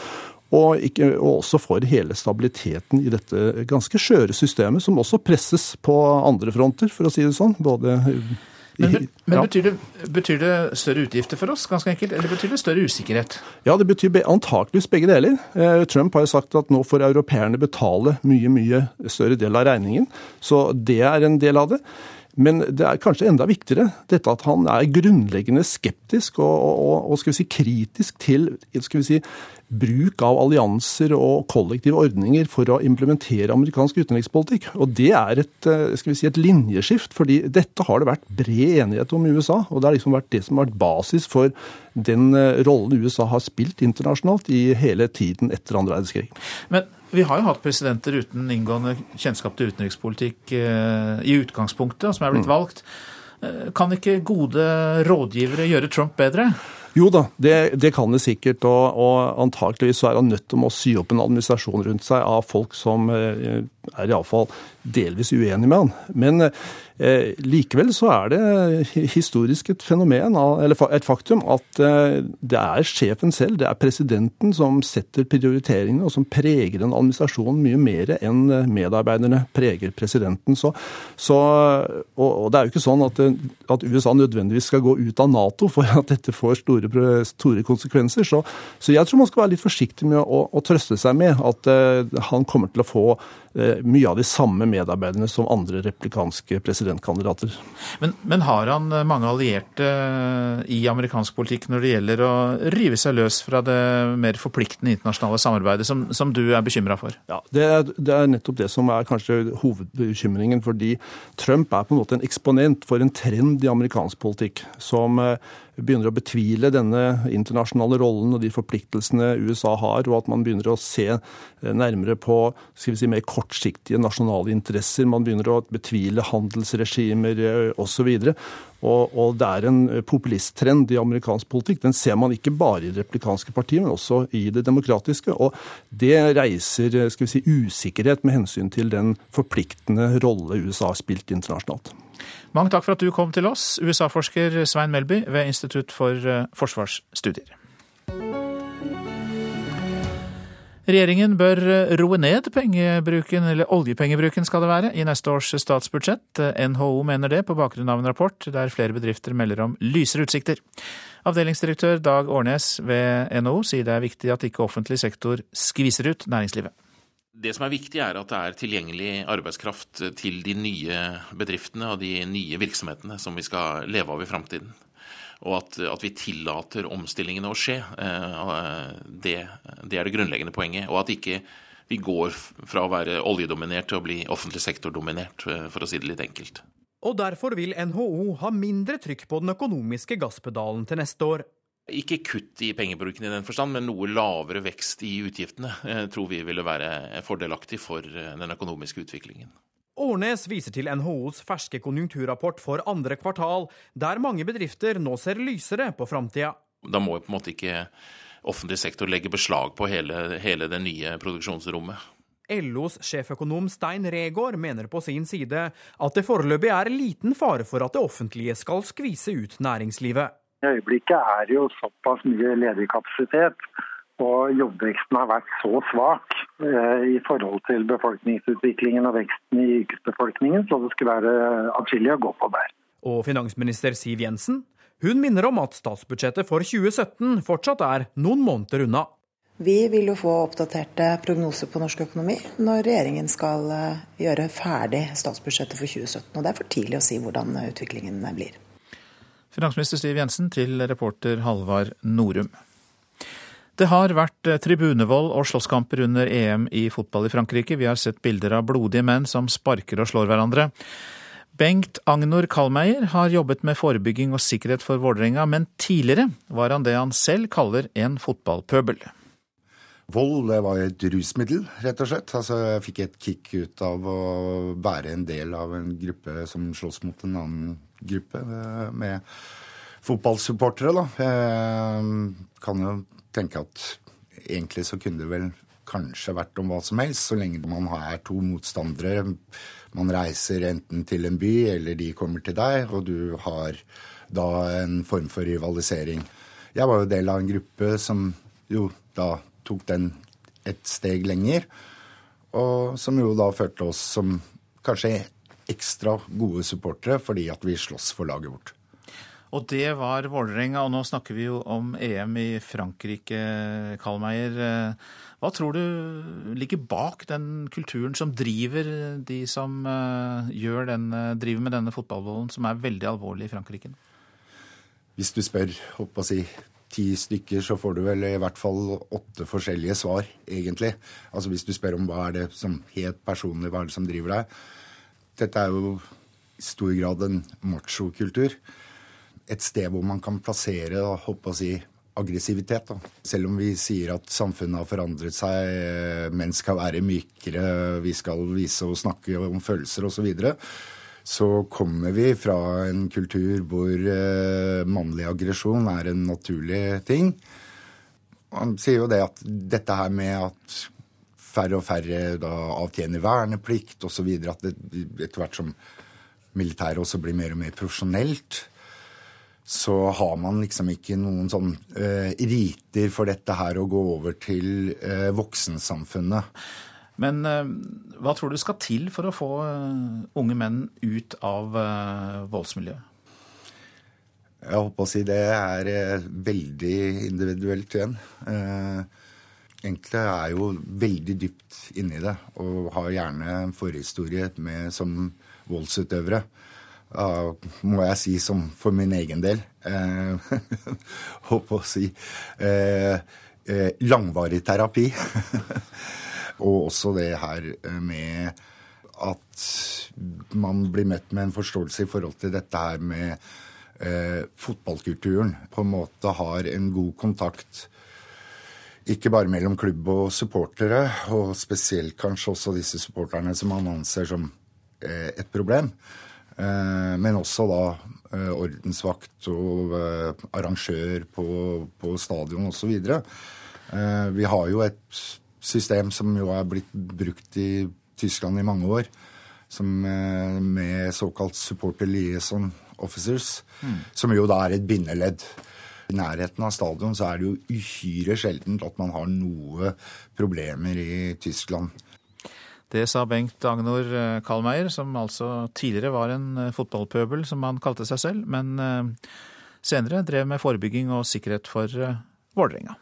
og, ikke, og, også for hele stabiliteten i dette ganske skjøre systemet, som også presses på andre fronter, for å si det sånn. Både Men, *laughs* men ja. betyr, det, betyr, det, større utgifter for oss, ganske enkelt, eller betyr det større usikkerhet? Ja, det betyr antakeligvis begge deler. Eh, Trump har jo sagt at nå får europeerne betale mye, mye større del av regningen. Så det er en del av det. Men det er kanskje enda viktigere dette at han er grunnleggende skeptisk og, og, og skal vi si, kritisk til skal vi si, bruk av allianser og kollektive ordninger for å implementere amerikansk utenrikspolitikk. Og Det er et, eh, skal vi si, et linjeskift, fordi dette har det vært bred enighet om i USA. Og det har liksom vært det som har vært basis for den eh, rollen USA har spilt internasjonalt i hele tiden etter andre verdenskrig. Men vi har jo hatt presidenter uten inngående kjennskap til utenrikspolitikk eh, i utgangspunktet, som er blitt mm. valgt. Kan ikke gode rådgivere gjøre Trump bedre? Jo da, det, det kan det sikkert. Og, og antakeligvis så er han nødt til å sy opp en administrasjon rundt seg av folk som eh, er iallfall delvis uenig med han. Men Eh, likevel så er det historisk et fenomen, eller et faktum, at eh, det er sjefen selv, det er presidenten, som setter prioriteringene, og som preger en administrasjon mye mer enn medarbeiderne preger presidenten. Så, så, og, og, det er jo ikke sånn at, at, USA nødvendigvis skal gå ut av Nato for at dette får store, store konsekvenser. Så, så, jeg tror man skal være litt forsiktig med å, å trøste seg med at uh, han kommer til å få uh, mye av de samme medarbeiderne som andre replikanske presidenter presidentkandidater. Men, men, har han eh, mange allierte eh, i amerikansk politikk når det gjelder å rive seg løs fra det mer forpliktende internasjonale samarbeidet, som, som du er bekymra for? Ja, det er, det er, nettopp det som er kanskje hovedbekymringen. Fordi Trump er på en måte en eksponent for en trend i amerikansk politikk som eh, begynner å betvile denne internasjonale rollen og de forpliktelsene USA har, og at man begynner å se eh, nærmere på skal vi si, mer kortsiktige nasjonale interesser. Man begynner å betvile handelsregimer eh, osv. Og, og det er en populisttrend i amerikansk politikk. Den ser man ikke bare i det replikanske partiet, men også i det demokratiske. Og det reiser skal vi si, usikkerhet med hensyn til den forpliktende rolle USA har spilt internasjonalt. Mange takk for at du kom til oss, USA-forsker Svein Melby ved Institutt for eh, forsvarsstudier. Regjeringen bør eh, roe ned pengebruken, eller oljepengebruken skal det være, i neste års statsbudsjett. NHO mener det på bakgrunn av en rapport der flere bedrifter melder om lysere utsikter. Avdelingsdirektør Dag Årnes ved NHO sier det er viktig at ikke offentlig sektor skviser ut næringslivet. Det som er viktig, er at det er tilgjengelig arbeidskraft til de nye bedriftene og de nye virksomhetene som vi skal leve av i framtiden. Og at, at, vi tillater omstillingene å skje. Eh, det, det, er det grunnleggende poenget. Og at ikke vi går fra å være oljedominert til å bli offentlig sektor-dominert, eh, for å si det litt enkelt. Og derfor vil NHO ha mindre trykk på den økonomiske gasspedalen til neste år. Ikke kutt i pengebruken i den forstand, men noe lavere vekst i utgiftene eh, tror vi ville være fordelaktig for eh, den økonomiske utviklingen. Årnes viser til NHOs ferske konjunkturrapport for andre kvartal, der mange bedrifter nå ser lysere på framtida. Da må på en måte ikke offentlig sektor legge beslag på hele, hele det nye produksjonsrommet. LOs sjeføkonom Stein Regaard mener på sin side at det foreløpig er liten fare for at det offentlige skal skvise ut næringslivet. I øyeblikket er det jo såpass mye ledig kapasitet, og jobbveksten har vært så svak eh, i forhold til befolkningsutviklingen og veksten i yrkesbefolkningen, så det skulle være atskillig å gå på der. Og finansminister Siv Jensen? Hun minner om at statsbudsjettet for 2017 fortsatt er noen måneder unna. Vi vil jo få oppdaterte prognoser på norsk økonomi når regjeringen skal eh, gjøre ferdig statsbudsjettet for 2017. Og det er for tidlig å si hvordan utviklingen blir. Finansminister Siv Jensen til reporter Halvard Norum. Det har vært eh, tribunevold og slåsskamper under EM i fotball i Frankrike. Vi har sett bilder av blodige menn som sparker og slår hverandre. Bengt Agnor Kalmeier har jobbet med forebygging og sikkerhet for Vålerenga, men tidligere var han det han selv kaller en fotballpøbel. Vold det var et rusmiddel, rett og slett. Altså, jeg fikk et kick ut av å være en del av en gruppe som slåss mot en annen gruppe eh, med fotballsupportere, da. Jeg kan jo tenke at egentlig så kunne det vel kanskje vært om hva som helst, så lenge man er to motstandere. Man reiser enten til en by, eller de kommer til deg, og du har da en form for rivalisering. Jeg var jo del av en gruppe som jo da tok den et steg lenger, og som jo da førte oss som kanskje ekstra gode supportere fordi at vi slåss for laget vårt. Og det var Vålerenga, og nå snakker vi jo om EM i Frankrike, Kalmeier. Hva tror du ligger bak den kulturen som driver de som den, driver med denne fotballvolden, som er veldig alvorlig i Frankrike? Hvis du spør håper å si, ti stykker, så får du vel i hvert fall åtte forskjellige svar, egentlig. Altså Hvis du spør om hva er det som helt personlig, hva er det som driver deg? Dette er jo i stor grad en machokultur et sted hvor man kan plassere håper å si, aggressivitet. Da. Selv om vi sier at samfunnet har forandret seg, eh, menn skal være mykere, vi skal vise og snakke om følelser osv., så, videre, så kommer vi fra en kultur hvor eh, mannlig aggresjon er en naturlig ting. Han sier jo det at dette her med at færre og færre da avtjener verneplikt osv., at det, etter hvert som militæret også blir mer og mer profesjonelt, så har man liksom ikke noen sånn eh, riter for dette her å gå over til eh, voksensamfunnet. Men eh, hva tror du skal til for å få unge menn ut av voldsmiljøet? Jeg håper å si det er veldig individuelt igjen. Enkelte er jo veldig dypt inni det og har gjerne en forhistorie med, som voldsutøvere må jeg si som for min egen del eh, *laughs* Håper å si Uh, uh, langvarig terapi. *laughs* og også det her med at man blir møtt med en forståelse i forhold til dette her med fotballkulturen. På en måte har en god kontakt ikke bare mellom klubb og supportere, og spesielt kanskje også disse supporterne som han anser som eh, et problem. Eh, men også da eh, ordensvakt og arrangør på, på stadion osv. Vi har jo et system som jo er blitt brukt i Tyskland i mange år, som, med såkalt supporter liaison officers, mm. som jo da er et bindeledd. I nærheten av stadion så er det jo uhyre sjeldent at man har noe problemer i Tyskland. Det sa Bengt Agnor eh, Kalmeier, som altså tidligere var en eh, fotballpøbel, som han kalte seg selv, men eh, senere drev med forebygging og sikkerhet for Vålerenga.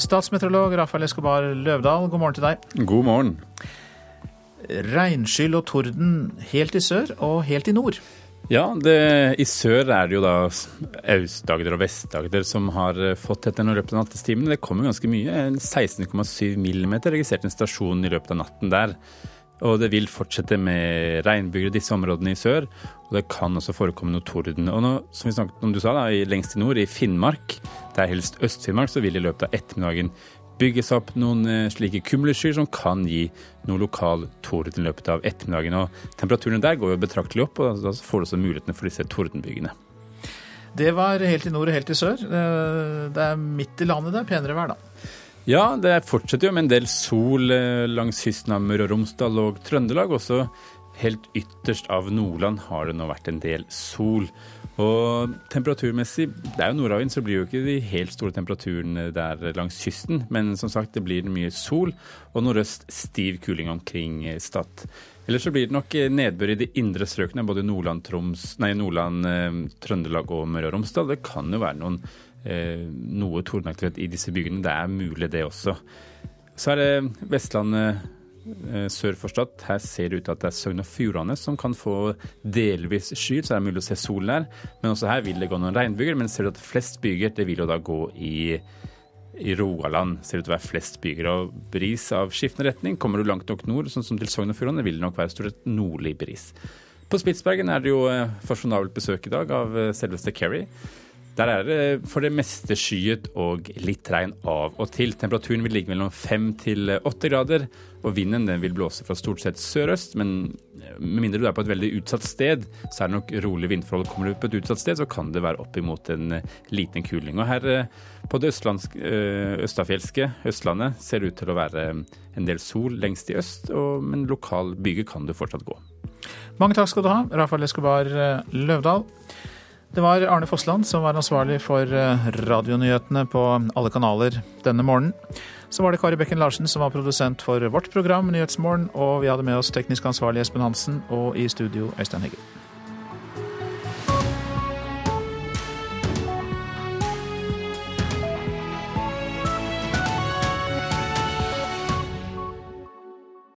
Statsmeteorolog Rafael Escobar Løvdahl, god morgen til deg. God morgen. Regnskyll og torden helt i sør og helt i nord. Ja, det, i sør er det jo da Aust-Agder og Vest-Agder som har eh, fått dette i løpet av nattestimene. Det kommer ganske mye. 16,7 millimeter registrert en stasjon i løpet av natten der. Og det vil fortsette med regnbyger i disse områdene i sør. Og det kan også forekomme noe torden. Og nå, som vi snakket om du sa da, lengst i nord, i Finnmark, det er helst Øst-Finnmark, så vil i løpet av ettermiddagen bygges opp noen eh, slike kumleskyer som kan gi noe lokal torden i løpet av ettermiddagen. Og Temperaturene der går jo betraktelig opp, og da får du også mulighetene for disse tordenbygene. Det var helt i nord og helt i sør. Det er midt i landet det er penere vær, da? Ja, det fortsetter jo med en del sol eh, langs kysten av Møre og Romsdal og Trøndelag. Også helt ytterst av Nordland har det nå vært en del sol. Og temperaturmessig, det er jo nordavind, så blir jo ikke de helt store temperaturene der langs kysten. Men som sagt, det blir mye sol, og nordøst stiv kuling omkring Stad. Ellers så blir det nok nedbør i de indre strøkene, både Nordland, Troms, nei, Nordland eh, Trøndelag og Møre og Romsdal. Det kan jo være noen, eh, noe tordenaktivitet i disse byene. Det er mulig, det også. Så er det Vestlandet Eh, sør for Stad. Her ser det ut til at det er Sogn og Fjordane som kan få delvis skyet, så er det mulig å se solen der. Men også her vil det gå noen regnbyger. Men ser du at flest byger, det vil jo da gå i, i Rogaland. Ser det ut til å være flest byger. Og bris av skiftende retning. Kommer du langt nok nord, sånn som til Sogn og Fjordane, vil det nok være stort sett nordlig bris. På Spitsbergen er det jo eh, fasjonabelt besøk i dag av eh, selveste Kerry. Der er det for det meste skyet og litt regn av og til. Temperaturen vil ligge mellom fem til åtte grader, og vinden den vil blåse fra stort sett sørøst. Men med mindre du er på et veldig utsatt sted, så er det nok rolig vindforhold. Kommer du på et utsatt sted, så kan det være oppimot en liten kuling. Og her eh, på det eh, østafjelske Østlandet ser det ut til å være en del sol lengst i øst, og, men lokal byge kan det fortsatt gå. Mange takk skal du ha, Rafael Escobar eh, Løvdahl. Det var Arne Fossland som var ansvarlig for eh, radionyhetene på alle kanaler denne morgenen. Så var det Kari Bekken Larsen som var produsent for vårt program Nyhetsmorgen, og vi hadde med oss teknisk ansvarlig Espen Hansen, og i studio Øystein Heggen.